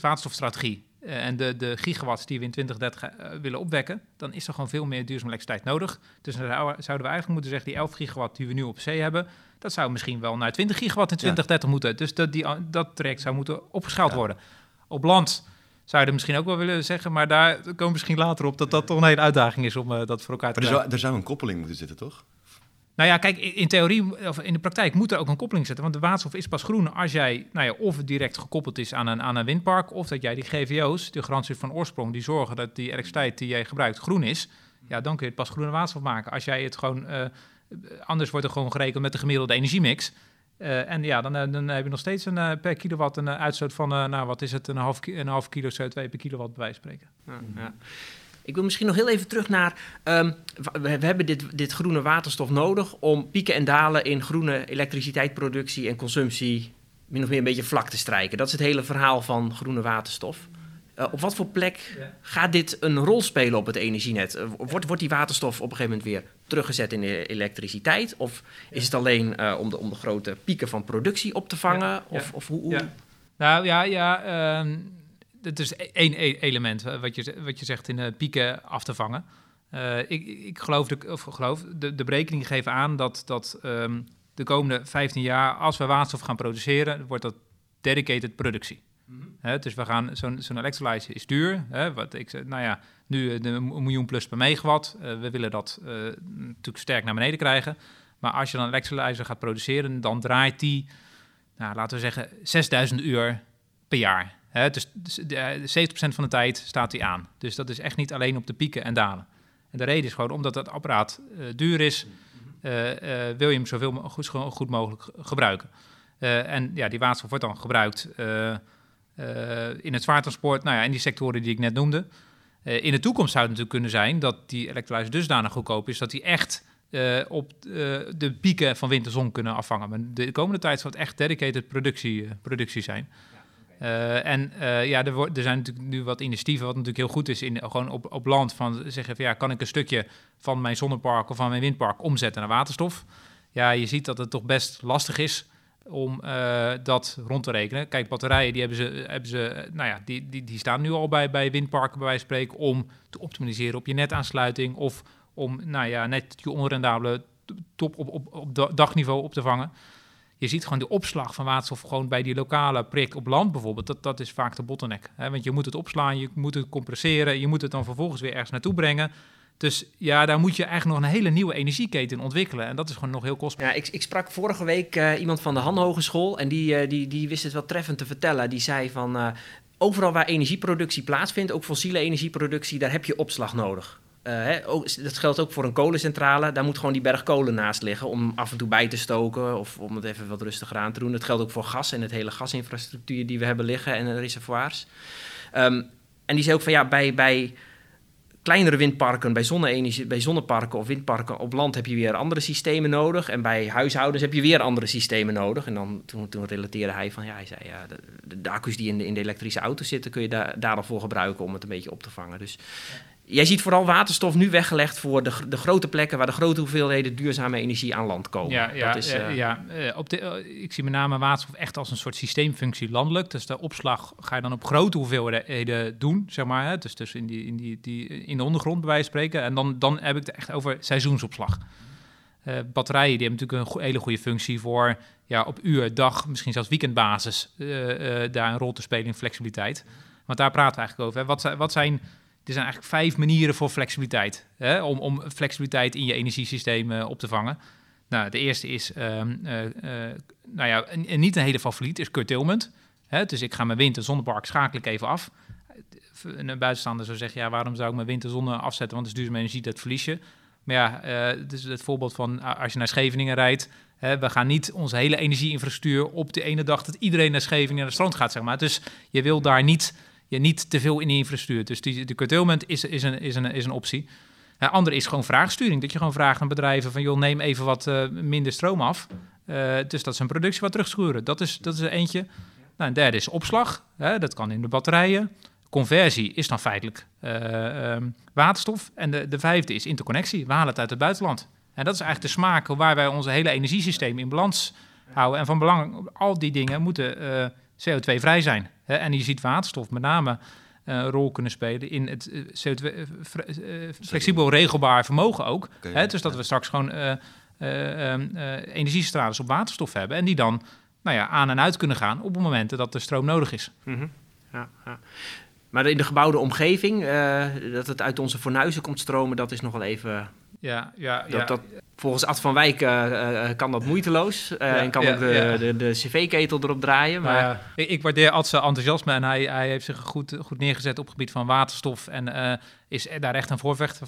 waterstofstrategie eh, en de, de gigawatts die we in 2030 eh, willen opwekken, dan is er gewoon veel meer duurzame elektriciteit nodig. Dus dan zou- zouden we eigenlijk moeten zeggen, die 11 gigawatt die we nu op zee hebben, dat zou misschien wel naar 20 gigawatt in 2030 moeten. Dus dat, die, dat traject zou moeten opgeschaald Ja. worden. Op land zou je er misschien ook wel willen zeggen, maar daar komen we misschien later op dat dat toch een hele uitdaging is om dat voor elkaar te Maar er krijgen. zou, er zou een koppeling moeten zitten, toch? Nou ja, kijk, in theorie of in de praktijk moet er ook een koppeling zitten. Want de waterstof is pas groen als jij, nou ja, of het direct gekoppeld is aan een, aan een windpark, of dat jij die GVO's, de garantie van oorsprong, die zorgen dat die elektriciteit die jij gebruikt groen is. Ja, dan kun je het pas groene waterstof maken. Als jij het gewoon, eh, anders wordt er gewoon gerekend met de gemiddelde energiemix. Eh, en ja, dan, eh, dan heb je nog steeds een, per kilowatt een uitstoot van, nou wat is het, een half, een half kilo CO2 per kilowatt bij wijze spreken. Ja. Ik wil misschien nog heel even terug naar. ehm, we, we hebben dit, dit groene waterstof nodig om pieken en dalen in groene elektriciteitsproductie en consumptie min of meer een beetje vlak te strijken. Dat is het hele verhaal van groene waterstof. Eh, op wat voor plek gaat dit een rol spelen op het energienet? Eh, wordt, wordt die waterstof op een gegeven moment weer teruggezet in de elektriciteit? Of is het alleen eh, om, de, om de grote pieken van productie op te vangen? Ja, Of, ja, of hoe, hoe- ja. Nou ja, ja ehm, het is e- één e- element eh, wat je, wat je zegt in de pieken af te vangen. Eh, ik, ik geloof, de, of geloof de, de berekeningen geven aan dat, dat ehm, de komende 15 jaar, als we waterstof gaan produceren, wordt dat dedicated productie. Hè, dus we gaan, zo'n zo'n electrolyzer is duur. Wat ik, nou ja, nu eh, de een miljoen plus per megawatt. Eh, we willen dat eh, natuurlijk sterk naar beneden krijgen. Maar als je dan een electrolyzer gaat produceren, dan draait die, nou, laten we zeggen, 6000 uur per jaar. Hè, dus dus de, eh, 70% van de tijd staat die aan. Dus dat is echt niet alleen op de pieken en dalen. En de reden is gewoon omdat het apparaat eh, duur is, eh, eh, wil je hem zoveel goed, goed mogelijk ge- gebruiken. En ja, die waterstof wordt dan gebruikt in het zwaartransport, nou ja, in die sectoren die ik net noemde. In de toekomst zou het natuurlijk kunnen zijn dat die elektrolyse dusdanig goedkoop is dat die echt op de pieken van wind en zon kunnen afvangen. Maar de komende tijd zal het echt dedicated productie, productie zijn. Eh, en eh, ja, er, er zijn natuurlijk nu wat initiatieven, wat natuurlijk heel goed is, in, gewoon op, op land, van zeggen van ja, kan ik een stukje van mijn zonnepark of van mijn windpark omzetten naar waterstof? Ja, je ziet dat het toch best lastig is om eh, dat rond te rekenen. Kijk, batterijen, die hebben ze, hebben ze nou ja, die, die, die staan nu al bij, bij windparken, bij wijze van spreken, om te optimaliseren op je netaansluiting of om, nou ja, net je onrendabele top op, op, op da- dagniveau op te vangen. Je ziet gewoon de opslag van waterstof gewoon bij die lokale prik op land bijvoorbeeld. Dat, dat is vaak de bottleneck. Hè? Want je moet het opslaan, je moet het compresseren, je moet het dan vervolgens weer ergens naartoe brengen. Dus ja, daar moet je eigenlijk nog een hele nieuwe energieketen ontwikkelen. En dat is gewoon nog heel kostbaar. Ja, ik, ik sprak vorige week eh, iemand van de Han Hogeschool en die, eh, die, die wist het wel treffend te vertellen. Die zei van eh, overal waar energieproductie plaatsvindt, ook fossiele energieproductie, daar heb je opslag nodig. Eh, dat geldt ook voor een kolencentrale. Daar moet gewoon die berg kolen naast liggen om af en toe bij te stoken of om het even wat rustiger aan te doen. Dat geldt ook voor gas en het hele gasinfrastructuur die we hebben liggen en reservoirs. Ehm, en die zei ook van ja, bij, bij kleinere windparken, bij, zonne-energie, bij zonneparken of windparken op land heb je weer andere systemen nodig. En bij huishoudens heb je weer andere systemen nodig. En dan, toen, toen relateerde hij van, ja, hij zei, ja, de, accu's die in de, in de elektrische auto zitten, kun je daar daar al voor gebruiken om het een beetje op te vangen. Dus jij ziet vooral waterstof nu weggelegd voor de, de grote plekken waar de grote hoeveelheden duurzame energie aan land komen. Ja, ja, dat is, eh, eh, ja eh, op de, eh, ik zie met name waterstof echt als een soort systeemfunctie landelijk. Dus de opslag ga je dan op grote hoeveelheden doen, zeg maar. Hè? Dus, dus in, die, in, die, die, in de ondergrond bij wijze van spreken. En dan, dan heb ik het echt over seizoensopslag. Batterijen die hebben natuurlijk een go- hele goede functie voor ja, op uur, dag, misschien zelfs weekendbasis daar een rol te spelen in flexibiliteit. Want daar praten we eigenlijk over. Hè. Wat, zijn- wat zijn, er zijn eigenlijk vijf manieren voor flexibiliteit. Hè? Om, om flexibiliteit in je energiesysteem eh, op te vangen. Nou, de eerste is, ehm, eh, eh, nou ja, niet een hele favoriet, is curtailment. Hè? Dus ik ga mijn wind- en zonnepark schakel ik even af. Een buitenstaander zou zeggen, ja, waarom zou ik mijn wind en zonne afzetten? Want het is duurzame energie, dat verlies je. Maar ja, het is het voorbeeld van als je naar Scheveningen rijdt. Hè, we gaan niet onze hele energieinfrastructuur op de ene dag dat iedereen naar Scheveningen naar het strand gaat, zeg maar. Dus je wil daar niet, je niet te veel in die infrastructuur. Dus die, de curtailment is, is, een, is, een, is een optie. Een andere is gewoon vraagsturing. Dat je gewoon vraagt aan bedrijven van, joh, neem even wat eh, minder stroom af. Eh, dus dat ze een productie wat terugschuren. Dat is, dat is er eentje. Nou, een derde is opslag. Hè, dat kan in de batterijen. Conversie is dan feitelijk eh, ehm, waterstof. En de, de vijfde is interconnectie. We halen het uit het buitenland. En dat is eigenlijk de smaak waar wij onze hele energiesysteem in balans houden. En van belang, al die dingen moeten CO2-vrij zijn. Hè? En je ziet waterstof met name eh, een rol kunnen spelen in het eh, CO2, eh, eh, flexibel regelbaar vermogen ook. Hè? Dus dat ja. we straks gewoon eh eh, ehm, eh, energiecentrales op waterstof hebben. En die dan nou ja, aan en uit kunnen gaan op momenten dat de stroom nodig is. Mhm. Ja, ja. Maar in de gebouwde omgeving, eh, dat het uit onze fornuizen komt stromen, dat is nog wel even... Ja, ja, Dat, dat, volgens Ad van Wijk eh, eh, kan dat moeiteloos. eh, Ja, en kan ja, ook de, ja. de, de cv-ketel erop draaien. Maar ja, ik, ik waardeer Ad zijn enthousiasme en hij, hij heeft zich goed, goed neergezet op het gebied van waterstof en eh, is daar echt een voorvechter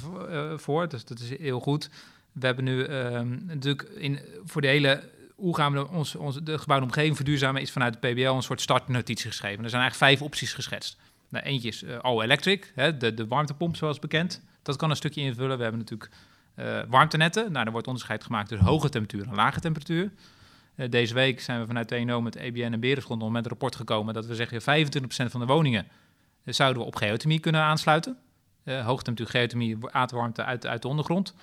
voor, eh. Dus dat is heel goed. We hebben nu ehm, natuurlijk in, voor de hele hoe gaan we ons, ons, de gebouwde omgeving verduurzamen, is vanuit de PBL een soort startnotitie geschreven. Er zijn eigenlijk vijf opties geschetst. Nou, eentje is all electric, hè, de, de warmtepomp zoals bekend. Dat kan een stukje invullen. We hebben natuurlijk uh, warmtenetten. Nou, er wordt onderscheid gemaakt tussen hoge temperatuur en lage temperatuur. Uh, deze week zijn we vanuit TNO met EBN en Berenschot met een rapport gekomen dat we zeggen 25% van de woningen zouden we op geothermie kunnen aansluiten. hoge temperatuur geothermie, aardwarmte uit, uit de ondergrond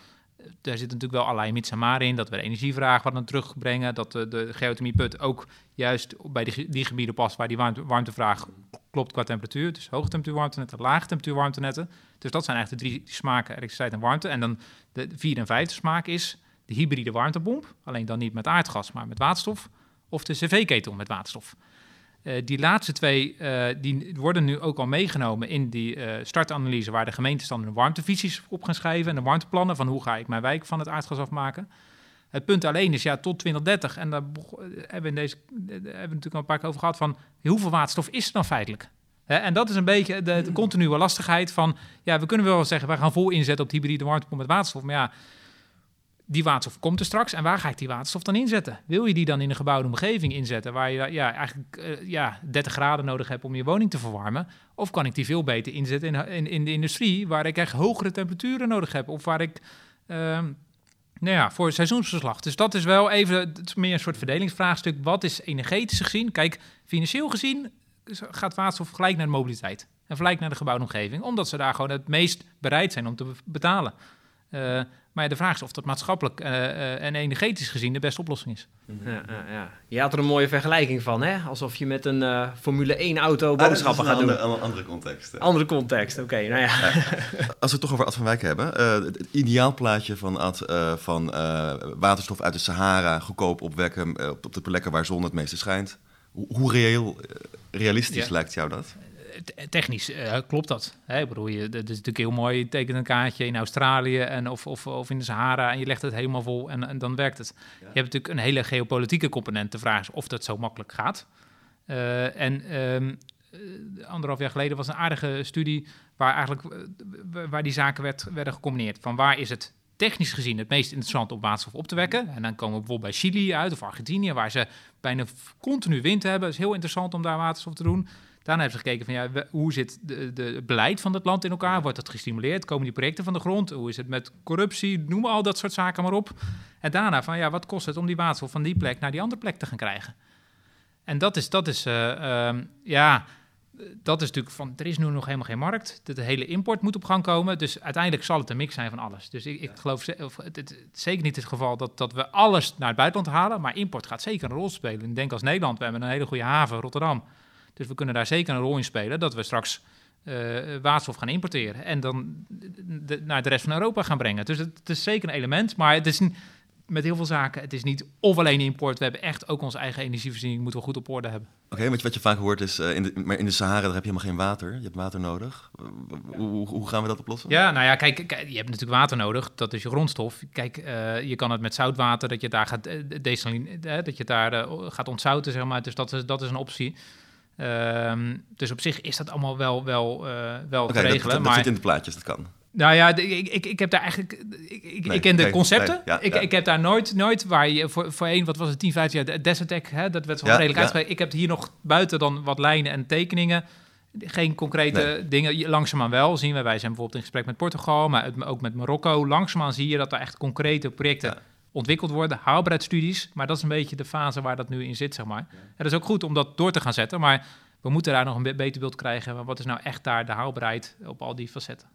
daar zit natuurlijk wel allerlei mits in. Dat we de energievraag wat naar terugbrengen. Dat de, de geothermieput ook juist bij die, die gebieden past waar die warmte, warmtevraag klopt qua temperatuur. Dus hoge temperatuur warmtenetten, lage temperatuur warmtenetten. Dus dat zijn eigenlijk de drie smaken, elektriciteit en warmte. En dan de vierde en vijfde smaak is de hybride warmtepomp. Alleen dan niet met aardgas, maar met waterstof. Of de cv-ketel met waterstof. Uh, die laatste twee uh, die worden nu ook al meegenomen in die uh, startanalyse, waar de gemeentes dan hun warmtevisies op gaan schrijven en de warmteplannen van hoe ga ik mijn wijk van het aardgas afmaken. Het punt alleen is ja, tot 2030, en daar hebben we, in deze, hebben we natuurlijk al een paar keer over gehad, van hoeveel waterstof is er dan feitelijk? En dat is een beetje de, de continue lastigheid van, ja, we kunnen wel zeggen, we gaan vol inzetten op die hybride warmtepomp met waterstof, maar ja, die waterstof komt er straks. En waar ga ik die waterstof dan inzetten? Wil je die dan in een gebouwde omgeving inzetten, waar je ja, eigenlijk uh, ja, 30 graden nodig hebt om je woning te verwarmen? Of kan ik die veel beter inzetten in, in, in de industrie, waar ik echt hogere temperaturen nodig heb? Of waar ik, uh, nou ja, voor seizoensverslag. Dus dat is wel even, meer een soort verdelingsvraagstuk. Wat is energetisch gezien? Kijk, financieel gezien gaat waterstof gelijk naar de mobiliteit. En gelijk naar de gebouwde omgeving, omdat ze daar gewoon het meest bereid zijn om te betalen. Uh, maar de vraag is of dat maatschappelijk uh, uh, en energetisch gezien de beste oplossing is. Ja, ja, ja. Je had er een mooie vergelijking van, hè? Alsof je met een uh, Formule 1 auto boodschappen ah, gaat andere, doen. Een andere context. Andere context, oké. Okay, nou ja. Als we het toch over Ad van Wijk hebben. het ideaalplaatje van, Ad, van waterstof uit de Sahara, goedkoop opwekken op, op de plekken waar zon het meeste schijnt. Hoe, reëel, realistisch lijkt jou dat? technisch uh, klopt dat. Hè? Ik bedoel, je, dat is natuurlijk heel mooi. Je tekent een kaartje in Australië en of, of, of in de Sahara en je legt het helemaal vol en, en dan werkt het. Ja. Je hebt natuurlijk een hele geopolitieke component. De vraag is of dat zo makkelijk gaat. Uh, en um, anderhalf jaar geleden was een aardige studie waar eigenlijk waar die zaken werd, werden gecombineerd. Van waar is het technisch gezien het meest interessant om waterstof op te wekken. En dan komen we bijvoorbeeld bij Chili uit of Argentinië, waar ze bijna continu wind hebben. Is heel interessant om daar waterstof te doen. Daarna hebben ze gekeken van ja, hoe zit de, het beleid van het land in elkaar? Wordt dat gestimuleerd? Komen die projecten van de grond? Hoe is het met corruptie? Noem al dat soort zaken maar op. En daarna van ja, wat kost het om die waterstof van die plek naar die andere plek te gaan krijgen? En dat is, dat is uh, um, ja, dat is natuurlijk van, er is nu nog helemaal geen markt. De, de hele import moet op gang komen. Dus uiteindelijk zal het een mix zijn van alles. Dus ik, ik geloof of, het, het, zeker niet het geval dat, dat we alles naar het buitenland halen. Maar import gaat zeker een rol spelen. Ik denk als Nederland, we hebben een hele goede haven, Rotterdam. Dus we kunnen daar zeker een rol in spelen dat we straks uh, waterstof gaan importeren en dan de, naar de rest van Europa gaan brengen. Dus het, het, is zeker een element, maar het is met heel veel zaken, het is niet of alleen import. We hebben echt ook onze eigen energievoorziening moeten we goed op orde hebben. Oké, okay, wat je vaak hoort is, uh, in de, maar in de Sahara daar heb je helemaal geen water. Je hebt water nodig. Hoe, hoe, hoe, gaan we dat oplossen? Ja, nou ja, kijk, kijk, je hebt natuurlijk water nodig. Dat is je grondstof. Kijk, uh, je kan het met zoutwater, dat je daar gaat desalineren, dat je daar gaat ontzouten, zeg maar. Dus dat is, dat is een optie. Um, dus op zich is dat allemaal wel, wel, wel okay, te regelen. Dat, dat, maar zit in de plaatjes, dat kan. Nou ja, ik, ik, ik heb daar eigenlijk. Ik, ik, nee, ik ken de concepten. Nee, ja, ik, ja. ik heb daar nooit, nooit waar je voor, voor één, wat was het, 10, 15 jaar, Desertec, hè, dat werd wel ja, redelijk uitgesproken. Ik heb hier nog buiten dan wat lijnen en tekeningen. Geen concrete dingen. Langzaamaan wel zien we. Wij zijn bijvoorbeeld in gesprek met Portugal, maar ook met Marokko. Langzaamaan zie je dat er echt concrete projecten ontwikkeld worden, haalbaarheidsstudies. Maar dat is een beetje de fase waar dat nu in zit, zeg maar. Het is ook goed om dat door te gaan zetten, maar we moeten daar nog een beter beeld krijgen. Wat is nou echt daar de haalbaarheid op al die facetten?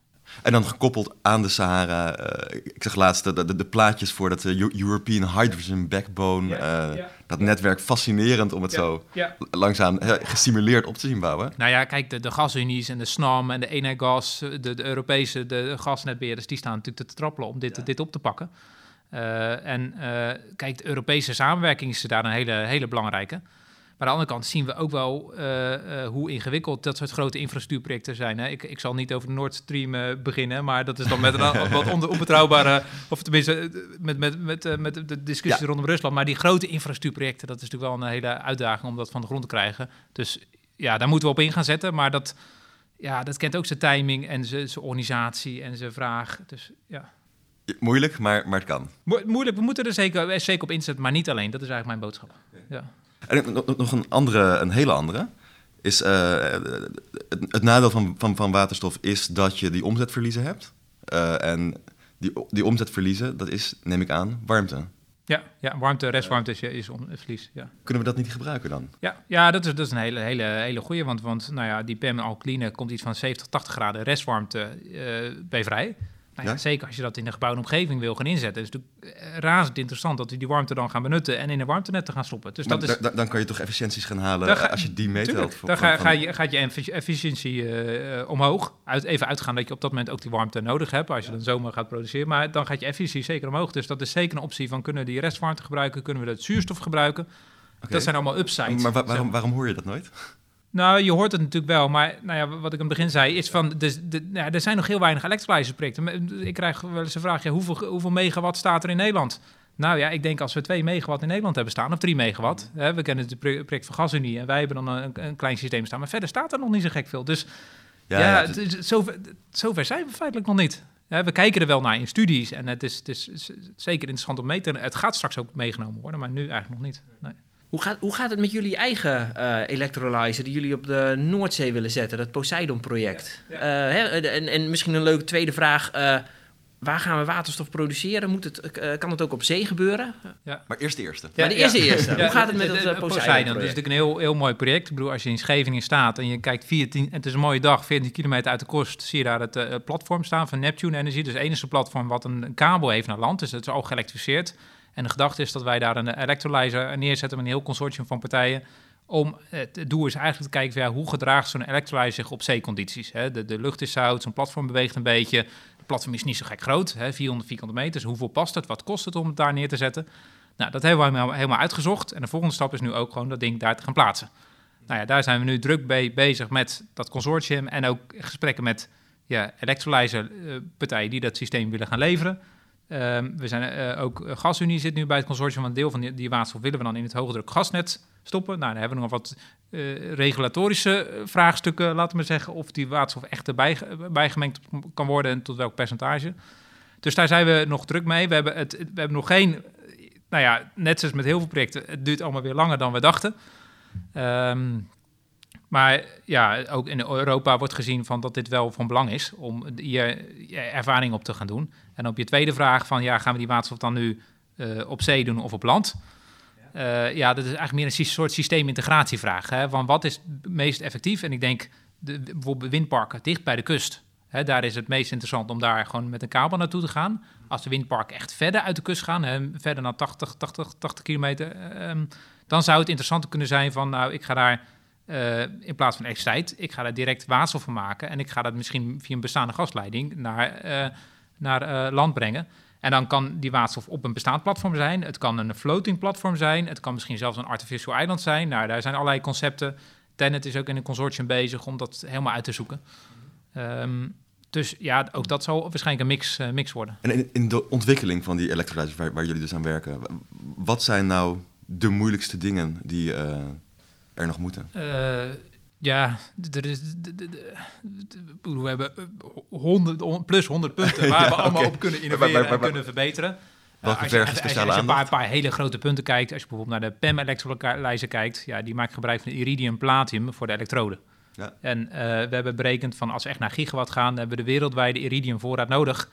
En dan gekoppeld aan de Sahara, uh, ik zag laatst de, de, de, plaatjes voor dat uh, European Hydrogen Backbone, ja, uh, ja, dat netwerk fascinerend om het zo langzaam gestimuleerd op te zien bouwen. Nou ja, kijk, de, de gasunies en de SNAM en de Enegas, de, de Europese de gasnetbeheerders, die staan natuurlijk te trappelen om dit, dit op te pakken. Uh, en uh, kijk, de Europese samenwerking is daar een hele, hele belangrijke. Maar aan de andere kant zien we ook wel uh, hoe ingewikkeld dat soort grote infrastructuurprojecten zijn. Hè. Ik, ik zal niet over de Nord Stream beginnen, maar dat is dan met een wat [LAUGHS] onbetrouwbare, of tenminste met, met, met, met de discussie ja. rondom Rusland. Maar die grote infrastructuurprojecten, dat is natuurlijk wel een hele uitdaging om dat van de grond te krijgen. Dus ja, daar moeten we op in gaan zetten. Maar dat, ja, dat kent ook zijn timing en zijn organisatie en zijn vraag. Dus ja. Moeilijk, maar, maar het kan. Mo- moeilijk, we moeten er zeker, eh, zeker op inzetten, maar niet alleen. Dat is eigenlijk mijn boodschap. Ja. En nog- nog een andere, een hele andere, is eh, het, het nadeel van, van, van waterstof is dat je die omzetverliezen hebt. Eh, en die, die omzetverliezen, dat is, neem ik aan, warmte. Ja, ja, warmte, restwarmte is, is om, verlies. Ja, Kunnen we dat niet gebruiken dan? ja, ja dat, is, dat is een hele, hele, hele goeie. Want, want nou ja, die PEM alkaline komt iets van 70, 80 graden restwarmte eh bij vrij. Nou ja, Ja. Zeker als je dat in een gebouwde omgeving wil gaan inzetten. is het natuurlijk eh, razend interessant dat we die warmte dan gaan benutten en in een warmtenet te gaan stoppen. Dus Maar dat is, da- da- dan kan je toch efficiënties gaan halen ga- als je die meetelt. Dan ga, ga je, gaat je effi- efficiëntie eh, omhoog. Uit, even uitgaan dat je op dat moment ook die warmte nodig hebt. Als je dan zomer gaat produceren. Maar dan gaat je efficiëntie zeker omhoog. Dus dat is zeker een optie van kunnen we die restwarmte gebruiken. Kunnen we dat zuurstof gebruiken. Dat zijn allemaal upsides. Maar wa- waarom, waarom hoor je dat nooit? Nou, je hoort het natuurlijk wel. Maar nou ja, wat ik aan het begin zei is van... De, de, ja, er zijn nog heel weinig electrolyzerprojecten. Ik krijg wel eens een vraag. Ja, hoeveel, hoeveel megawatt staat er in Nederland? Nou ja, ik denk als we 2 megawatt in Nederland hebben staan, of 3 megawatt. Hè, we kennen het pro- project van GasUnie en wij hebben dan een, een klein systeem staan. Maar verder staat er nog niet zo gek veel. Dus ja, ja, het zover, zover zijn we feitelijk nog niet. Ja, we kijken er wel naar in studies en het is, het is zeker interessant om mee te... Het gaat straks ook meegenomen worden, maar nu eigenlijk nog niet. Nee. Hoe gaat, hoe gaat het met jullie eigen eh electrolyzer die jullie op de Noordzee willen zetten, dat Poseidon-project? Ja. Eh, hè, en, en misschien een leuke tweede vraag. eh, waar gaan we waterstof produceren? Moet het, kan het ook op zee gebeuren? Maar eerst de eerste. Maar de eerste eerste. Hoe gaat het met het, de Poseidon-project? Dat is natuurlijk een heel, heel mooi project. Ik bedoel, als je in Scheveningen staat en je kijkt 14, het is een mooie dag, 14 kilometer uit de kost, zie je daar het platform staan van Neptune Energy. Dus het enige platform wat een, een kabel heeft naar land. Dus het is al geëlektrificeerd. En de gedachte is dat wij daar een electrolyzer neerzetten met een heel consortium van partijen. Om, het het doel is eigenlijk te kijken van, ja, hoe gedraagt zo'n electrolyzer zich op zeecondities. Hè? De, de lucht is zout, zo'n platform beweegt een beetje. Het platform is niet zo gek groot, hè? 400 vierkante meter. Dus hoeveel past het? Wat kost het om het daar neer te zetten? Nou, dat hebben we helemaal, uitgezocht. En de volgende stap is nu ook gewoon dat ding daar te gaan plaatsen. Nou ja, daar zijn we nu druk mee bezig met dat consortium en ook gesprekken met ja, electrolyzer-partijen die dat systeem willen gaan leveren. Ehm, we zijn eh, ook eh, GasUnie zit nu bij het consortium, want een deel van die, die willen we dan in het hogedruk gasnet stoppen. Nou, dan hebben we nog wat eh, regulatorische vraagstukken, laten we zeggen, of die waterstof echt erbij ge- bijgemengd kan worden en tot welk percentage. Dus daar zijn we nog druk mee. We hebben, het, we hebben nog geen, nou ja, net zoals met heel veel projecten, het duurt allemaal weer langer dan we dachten. Ehm, maar ja, ook in Europa wordt gezien van dat dit wel van belang is om ja, ervaring op te gaan doen. En op je tweede vraag van ja, gaan we die waterstof dan nu eh, op zee doen of op land? Eh, ja, dat is eigenlijk meer een soort systeemintegratievraag. Hè? Van wat is het meest effectief? En ik denk de, bijvoorbeeld windparken dicht bij de kust. Hè, daar is het meest interessant om daar gewoon met een kabel naartoe te gaan. Als de windparken echt verder uit de kust gaan, hè, verder dan 80, 80, 80 kilometer, ehm, dan zou het interessanter kunnen zijn van, nou, ik ga daar eh, in plaats van elektriciteit, ik ga daar direct waterstof van maken en ik ga dat misschien via een bestaande gasleiding naar, eh, naar eh, land brengen. En dan kan die waterstof op een bestaand platform zijn. Het kan een floating platform zijn. Het kan misschien zelfs een artificial island zijn. Nou, daar zijn allerlei concepten. Tenet is ook in een consortium bezig om dat helemaal uit te zoeken. Ehm, dus ja, ook dat zal waarschijnlijk een mix, mix worden. En in, de ontwikkeling van die electrolyzers waar, jullie dus aan werken, wat zijn nou de moeilijkste dingen die er nog moeten? Eh, ja, er is, we hebben eh, 100, on- plus 100 punten [LAUGHS] waar we allemaal op kunnen innoveren en kunnen verbeteren. Welke Eh, als je- vergen als je- Als je een paar, hele grote punten kijkt, als je bijvoorbeeld naar de PEM electrolyzer kijkt, ja, die maakt gebruik van iridium platium voor de elektroden. Ja. En eh, we hebben berekend van als we echt naar gigawatt gaan, hebben we de wereldwijde iridium voorraad nodig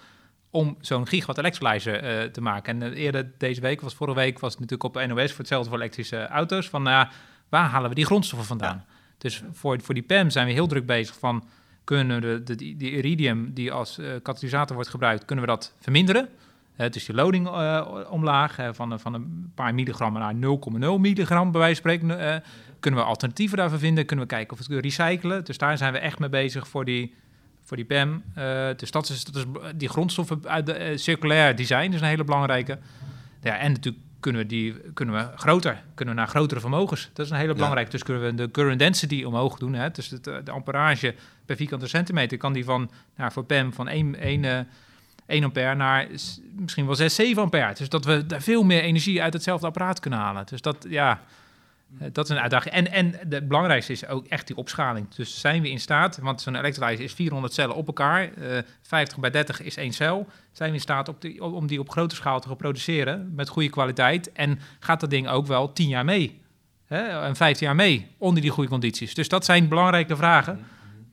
om zo'n gigawatt electrolyzer eh, te maken. En eh, eerder deze week, was vorige week, was het natuurlijk op NOS voor hetzelfde voor elektrische auto's. Van nou ja, waar halen we die grondstoffen vandaan? Dus voor, voor die PEM zijn we heel druk bezig van kunnen we de, de, die, iridium die als eh, katalysator wordt gebruikt, kunnen we dat verminderen? Eh, dus die loading eh, omlaag van, van een paar milligram naar 0,0 milligram bij wijze van spreken. kunnen we alternatieven daarvoor vinden? Kunnen we kijken of we het kunnen recyclen? Dus daar zijn we echt mee bezig voor die, voor die PEM. Dus dat is, dat is die grondstoffen uit de circulair design is een hele belangrijke. Ja, en natuurlijk kunnen we die kunnen we groter, kunnen we naar grotere vermogens. Dat is een hele belangrijke. Dus kunnen we de current density omhoog doen. Hè? Dus het, eh, de amperage per vierkante centimeter kan die van nou, voor PEM van 1, 1, eh, 1 ampère naar misschien wel 6, 7 ampère. Dus dat we daar veel meer energie uit hetzelfde apparaat kunnen halen. Dus dat, ja, dat is een uitdaging. En, en het belangrijkste is ook echt die opschaling. Dus zijn we in staat, want zo'n electrolyzer is 400 cellen op elkaar, uh, 50 bij 30 is één cel. Zijn we in staat op die, om die op grote schaal te reproduceren met goede kwaliteit? En gaat dat ding ook wel 10 jaar mee? Hè? En 15 jaar mee onder die goede condities? Dus dat zijn belangrijke vragen.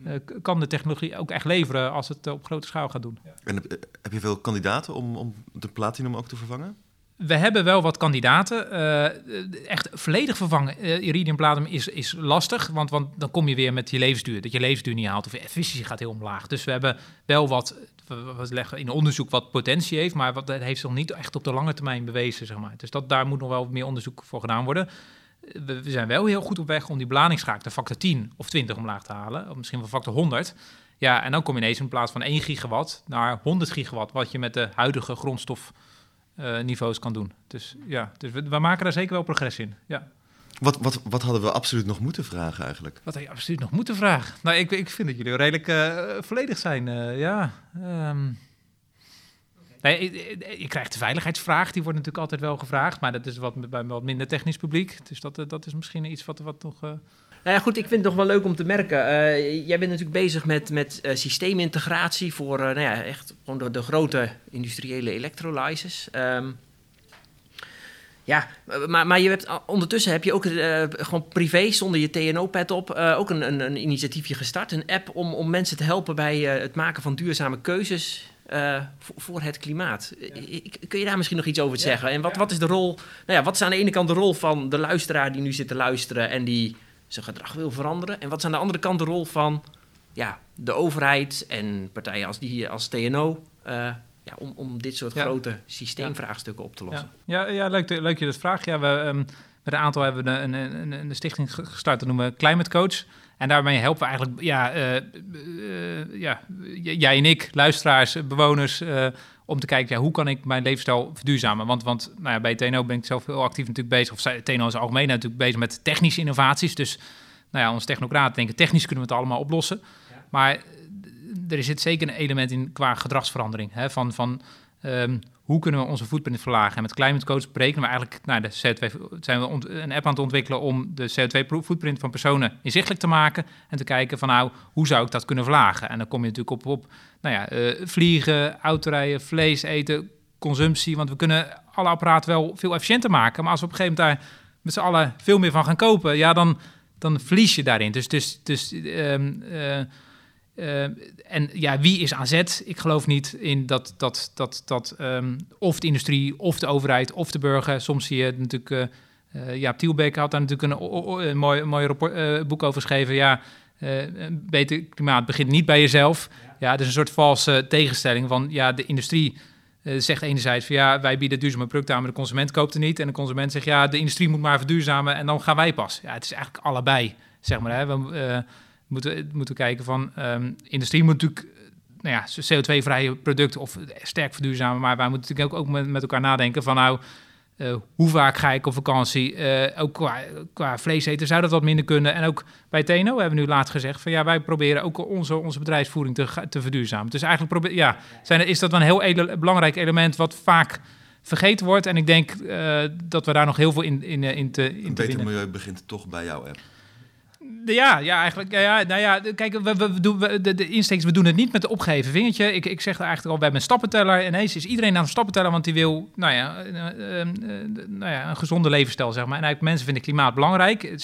Uh, kan de technologie ook echt leveren als het op grote schaal gaat doen? En heb je veel kandidaten om, om de platinum ook te vervangen? We hebben wel wat kandidaten. Uh, echt volledig vervangen uh, is, is lastig, want, want dan kom je weer met je levensduur. Dat je levensduur niet haalt of je efficiëntie gaat heel omlaag. Dus we hebben wel wat, we leggen in onderzoek wat potentie heeft, maar wat, dat heeft nog niet echt op de lange termijn bewezen. Zeg maar. Dus dat, daar moet nog wel meer onderzoek voor gedaan worden. We, we zijn wel heel goed op weg om die beladingsschaak de factor 10 of 20 omlaag te halen, of misschien wel factor 100. Ja, en dan kom je ineens in plaats van 1 gigawatt naar 100 gigawatt, wat je met de huidige grondstof niveaus kan doen. Dus ja, dus we, we, maken daar zeker wel progressie in. Ja. Wat, wat, wat hadden we absoluut nog moeten vragen eigenlijk? Wat had je absoluut nog moeten vragen? Nou, ik, ik vind dat jullie redelijk uh, volledig zijn. Uh, ja. Um, nee, je, je, krijgt de veiligheidsvraag, die wordt natuurlijk altijd wel gevraagd, maar dat is wat, bij wat minder technisch publiek. Dus dat, dat is misschien iets wat, wat nog. Nou ja, goed, ik vind het nog wel leuk om te merken. Jij bent natuurlijk bezig met, met systeemintegratie voor nou ja, echt gewoon de, de grote industriële electrolyzers. Um, ja, maar, maar je hebt, ondertussen heb je ook gewoon privé zonder je TNO-pad op ook een, een, een, initiatiefje gestart. Een app om, om mensen te helpen bij het maken van duurzame keuzes voor, voor, het klimaat. Ja. Kun je daar misschien nog iets over ja. zeggen? En wat, wat is de rol? Nou ja, wat is aan de ene kant de rol van de luisteraar die nu zit te luisteren en die zijn gedrag wil veranderen? En wat is aan de andere kant de rol van ja, de overheid en partijen als, die, als TNO... Uh, ja, om, om dit soort grote systeemvraagstukken op te lossen. Ja, ja, leuk, leuk je dat vraagt. Ja, we, um, met een aantal hebben we een, een, een, stichting gestart, dat noemen we Climate Coach. En daarmee helpen we eigenlijk, ja, uh, uh, ja jij en ik, luisteraars, bewoners, uh, om te kijken, ja, hoe kan ik mijn levensstijl verduurzamen? Want, want nou ja, bij TNO ben ik zelf heel actief natuurlijk bezig, of TNO is algemeen natuurlijk bezig met technische innovaties. Dus nou ja, onze technocraten denken, technisch kunnen we het allemaal oplossen. Ja. Maar er zit zeker een element in qua gedragsverandering. Hè, van, van um, hoe kunnen we onze footprint verlagen? En met Climate Coach berekenen we eigenlijk nou, de CO2, zijn we een app aan het ontwikkelen om de CO2-footprint van personen inzichtelijk te maken en te kijken van nou, hoe zou ik dat kunnen verlagen? En dan kom je natuurlijk op, op nou ja, uh, vliegen, autorijden, vlees eten, consumptie, want we kunnen alle apparaten wel veel efficiënter maken, maar als we op een gegeven moment daar met z'n allen veel meer van gaan kopen, ja, dan, dan verlies je daarin. Dus, dus, dus um, uh, uh, en ja, wie is aan zet? Ik geloof niet in dat, dat, dat, dat um, of de industrie, of de overheid, of de burger. Soms zie je natuurlijk, uh, uh, Jaap Tielbeek had daar natuurlijk een, mooi, mooi rapport, boek over geschreven. Ja, een beter klimaat begint niet bij jezelf. Ja, ja is een soort valse tegenstelling van, ja, de industrie zegt enerzijds van, ja, wij bieden duurzame producten aan, maar de consument koopt er niet. En de consument zegt, ja, de industrie moet maar verduurzamen en dan gaan wij pas. Ja, het is eigenlijk allebei, zeg maar. Hè. We, moeten, moeten kijken van um, industrie moet natuurlijk nou ja, CO2-vrije producten of sterk verduurzamen. Maar wij moeten natuurlijk ook, ook met, met elkaar nadenken van nou, uh, hoe vaak ga ik op vakantie? Uh, ook qua, qua vlees eten zou dat wat minder kunnen. En ook bij TNO hebben we nu laatst gezegd van ja, wij proberen ook onze, onze bedrijfsvoering te, te verduurzamen. Dus eigenlijk probeer, ja, zijn, is dat wel een heel edel, belangrijk element wat vaak vergeten wordt. En ik denk uh, dat we daar nog heel veel in, in, in te in Een beter milieu begint toch bij jouw app. Ja, ja, eigenlijk. Ja, ja, nou ja, kijk, we, we, doen, we, de, de insteeks, we doen het niet met de opgeven vingertje. Ik, ik zeg er eigenlijk al, we hebben een stappenteller. Ineens is iedereen aan een stappenteller, want die wil, nou ja, nou ja, een gezonde levensstijl, zeg maar. En eigenlijk mensen vinden klimaat belangrijk. 70%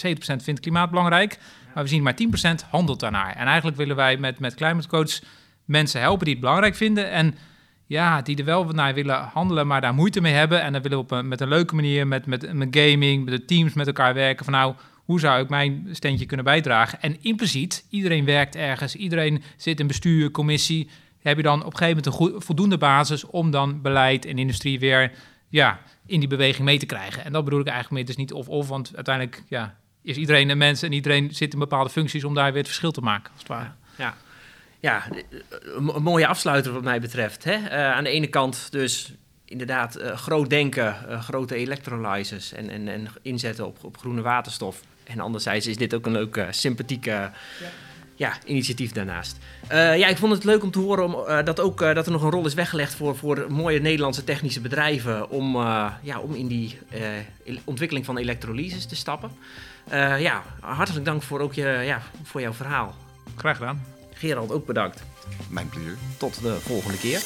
vindt klimaat belangrijk. Maar we zien maar 10% handelt daarnaar. En eigenlijk willen wij met, met Climate Coach mensen helpen die het belangrijk vinden. En ja, die er wel naar willen handelen, maar daar moeite mee hebben. En dan willen we op een, met een leuke manier, met, met, met gaming, met de teams met elkaar werken. Van nou, hoe zou ik mijn steentje kunnen bijdragen? En impliciet, iedereen werkt ergens, iedereen zit in bestuur, commissie. Heb je dan op een gegeven moment een voldoende basis om dan beleid en industrie weer ja, in die beweging mee te krijgen? En dat bedoel ik eigenlijk mee, is niet of-of, want uiteindelijk ja, is iedereen een mens en iedereen zit in bepaalde functies om daar weer het verschil te maken, het ware. Ja. Ja, een mooie afsluiter wat mij betreft. Hè? Uh, aan de ene kant dus inderdaad uh, groot denken, uh, grote electrolyzers en, en, en inzetten op, op groene waterstof. En anderzijds is dit ook een leuke, sympathieke ja. ja, initiatief daarnaast. Eh, ja, ik vond het leuk om te horen om, eh, dat, ook, eh, dat er nog een rol is weggelegd voor, voor mooie Nederlandse technische bedrijven om, eh, ja, om in die eh, el- ontwikkeling van elektrolyses te stappen. Eh, ja, hartelijk dank voor, ook je, ja, voor jouw verhaal. Graag gedaan. Gerald, ook bedankt. Mijn plezier. Tot de volgende keer.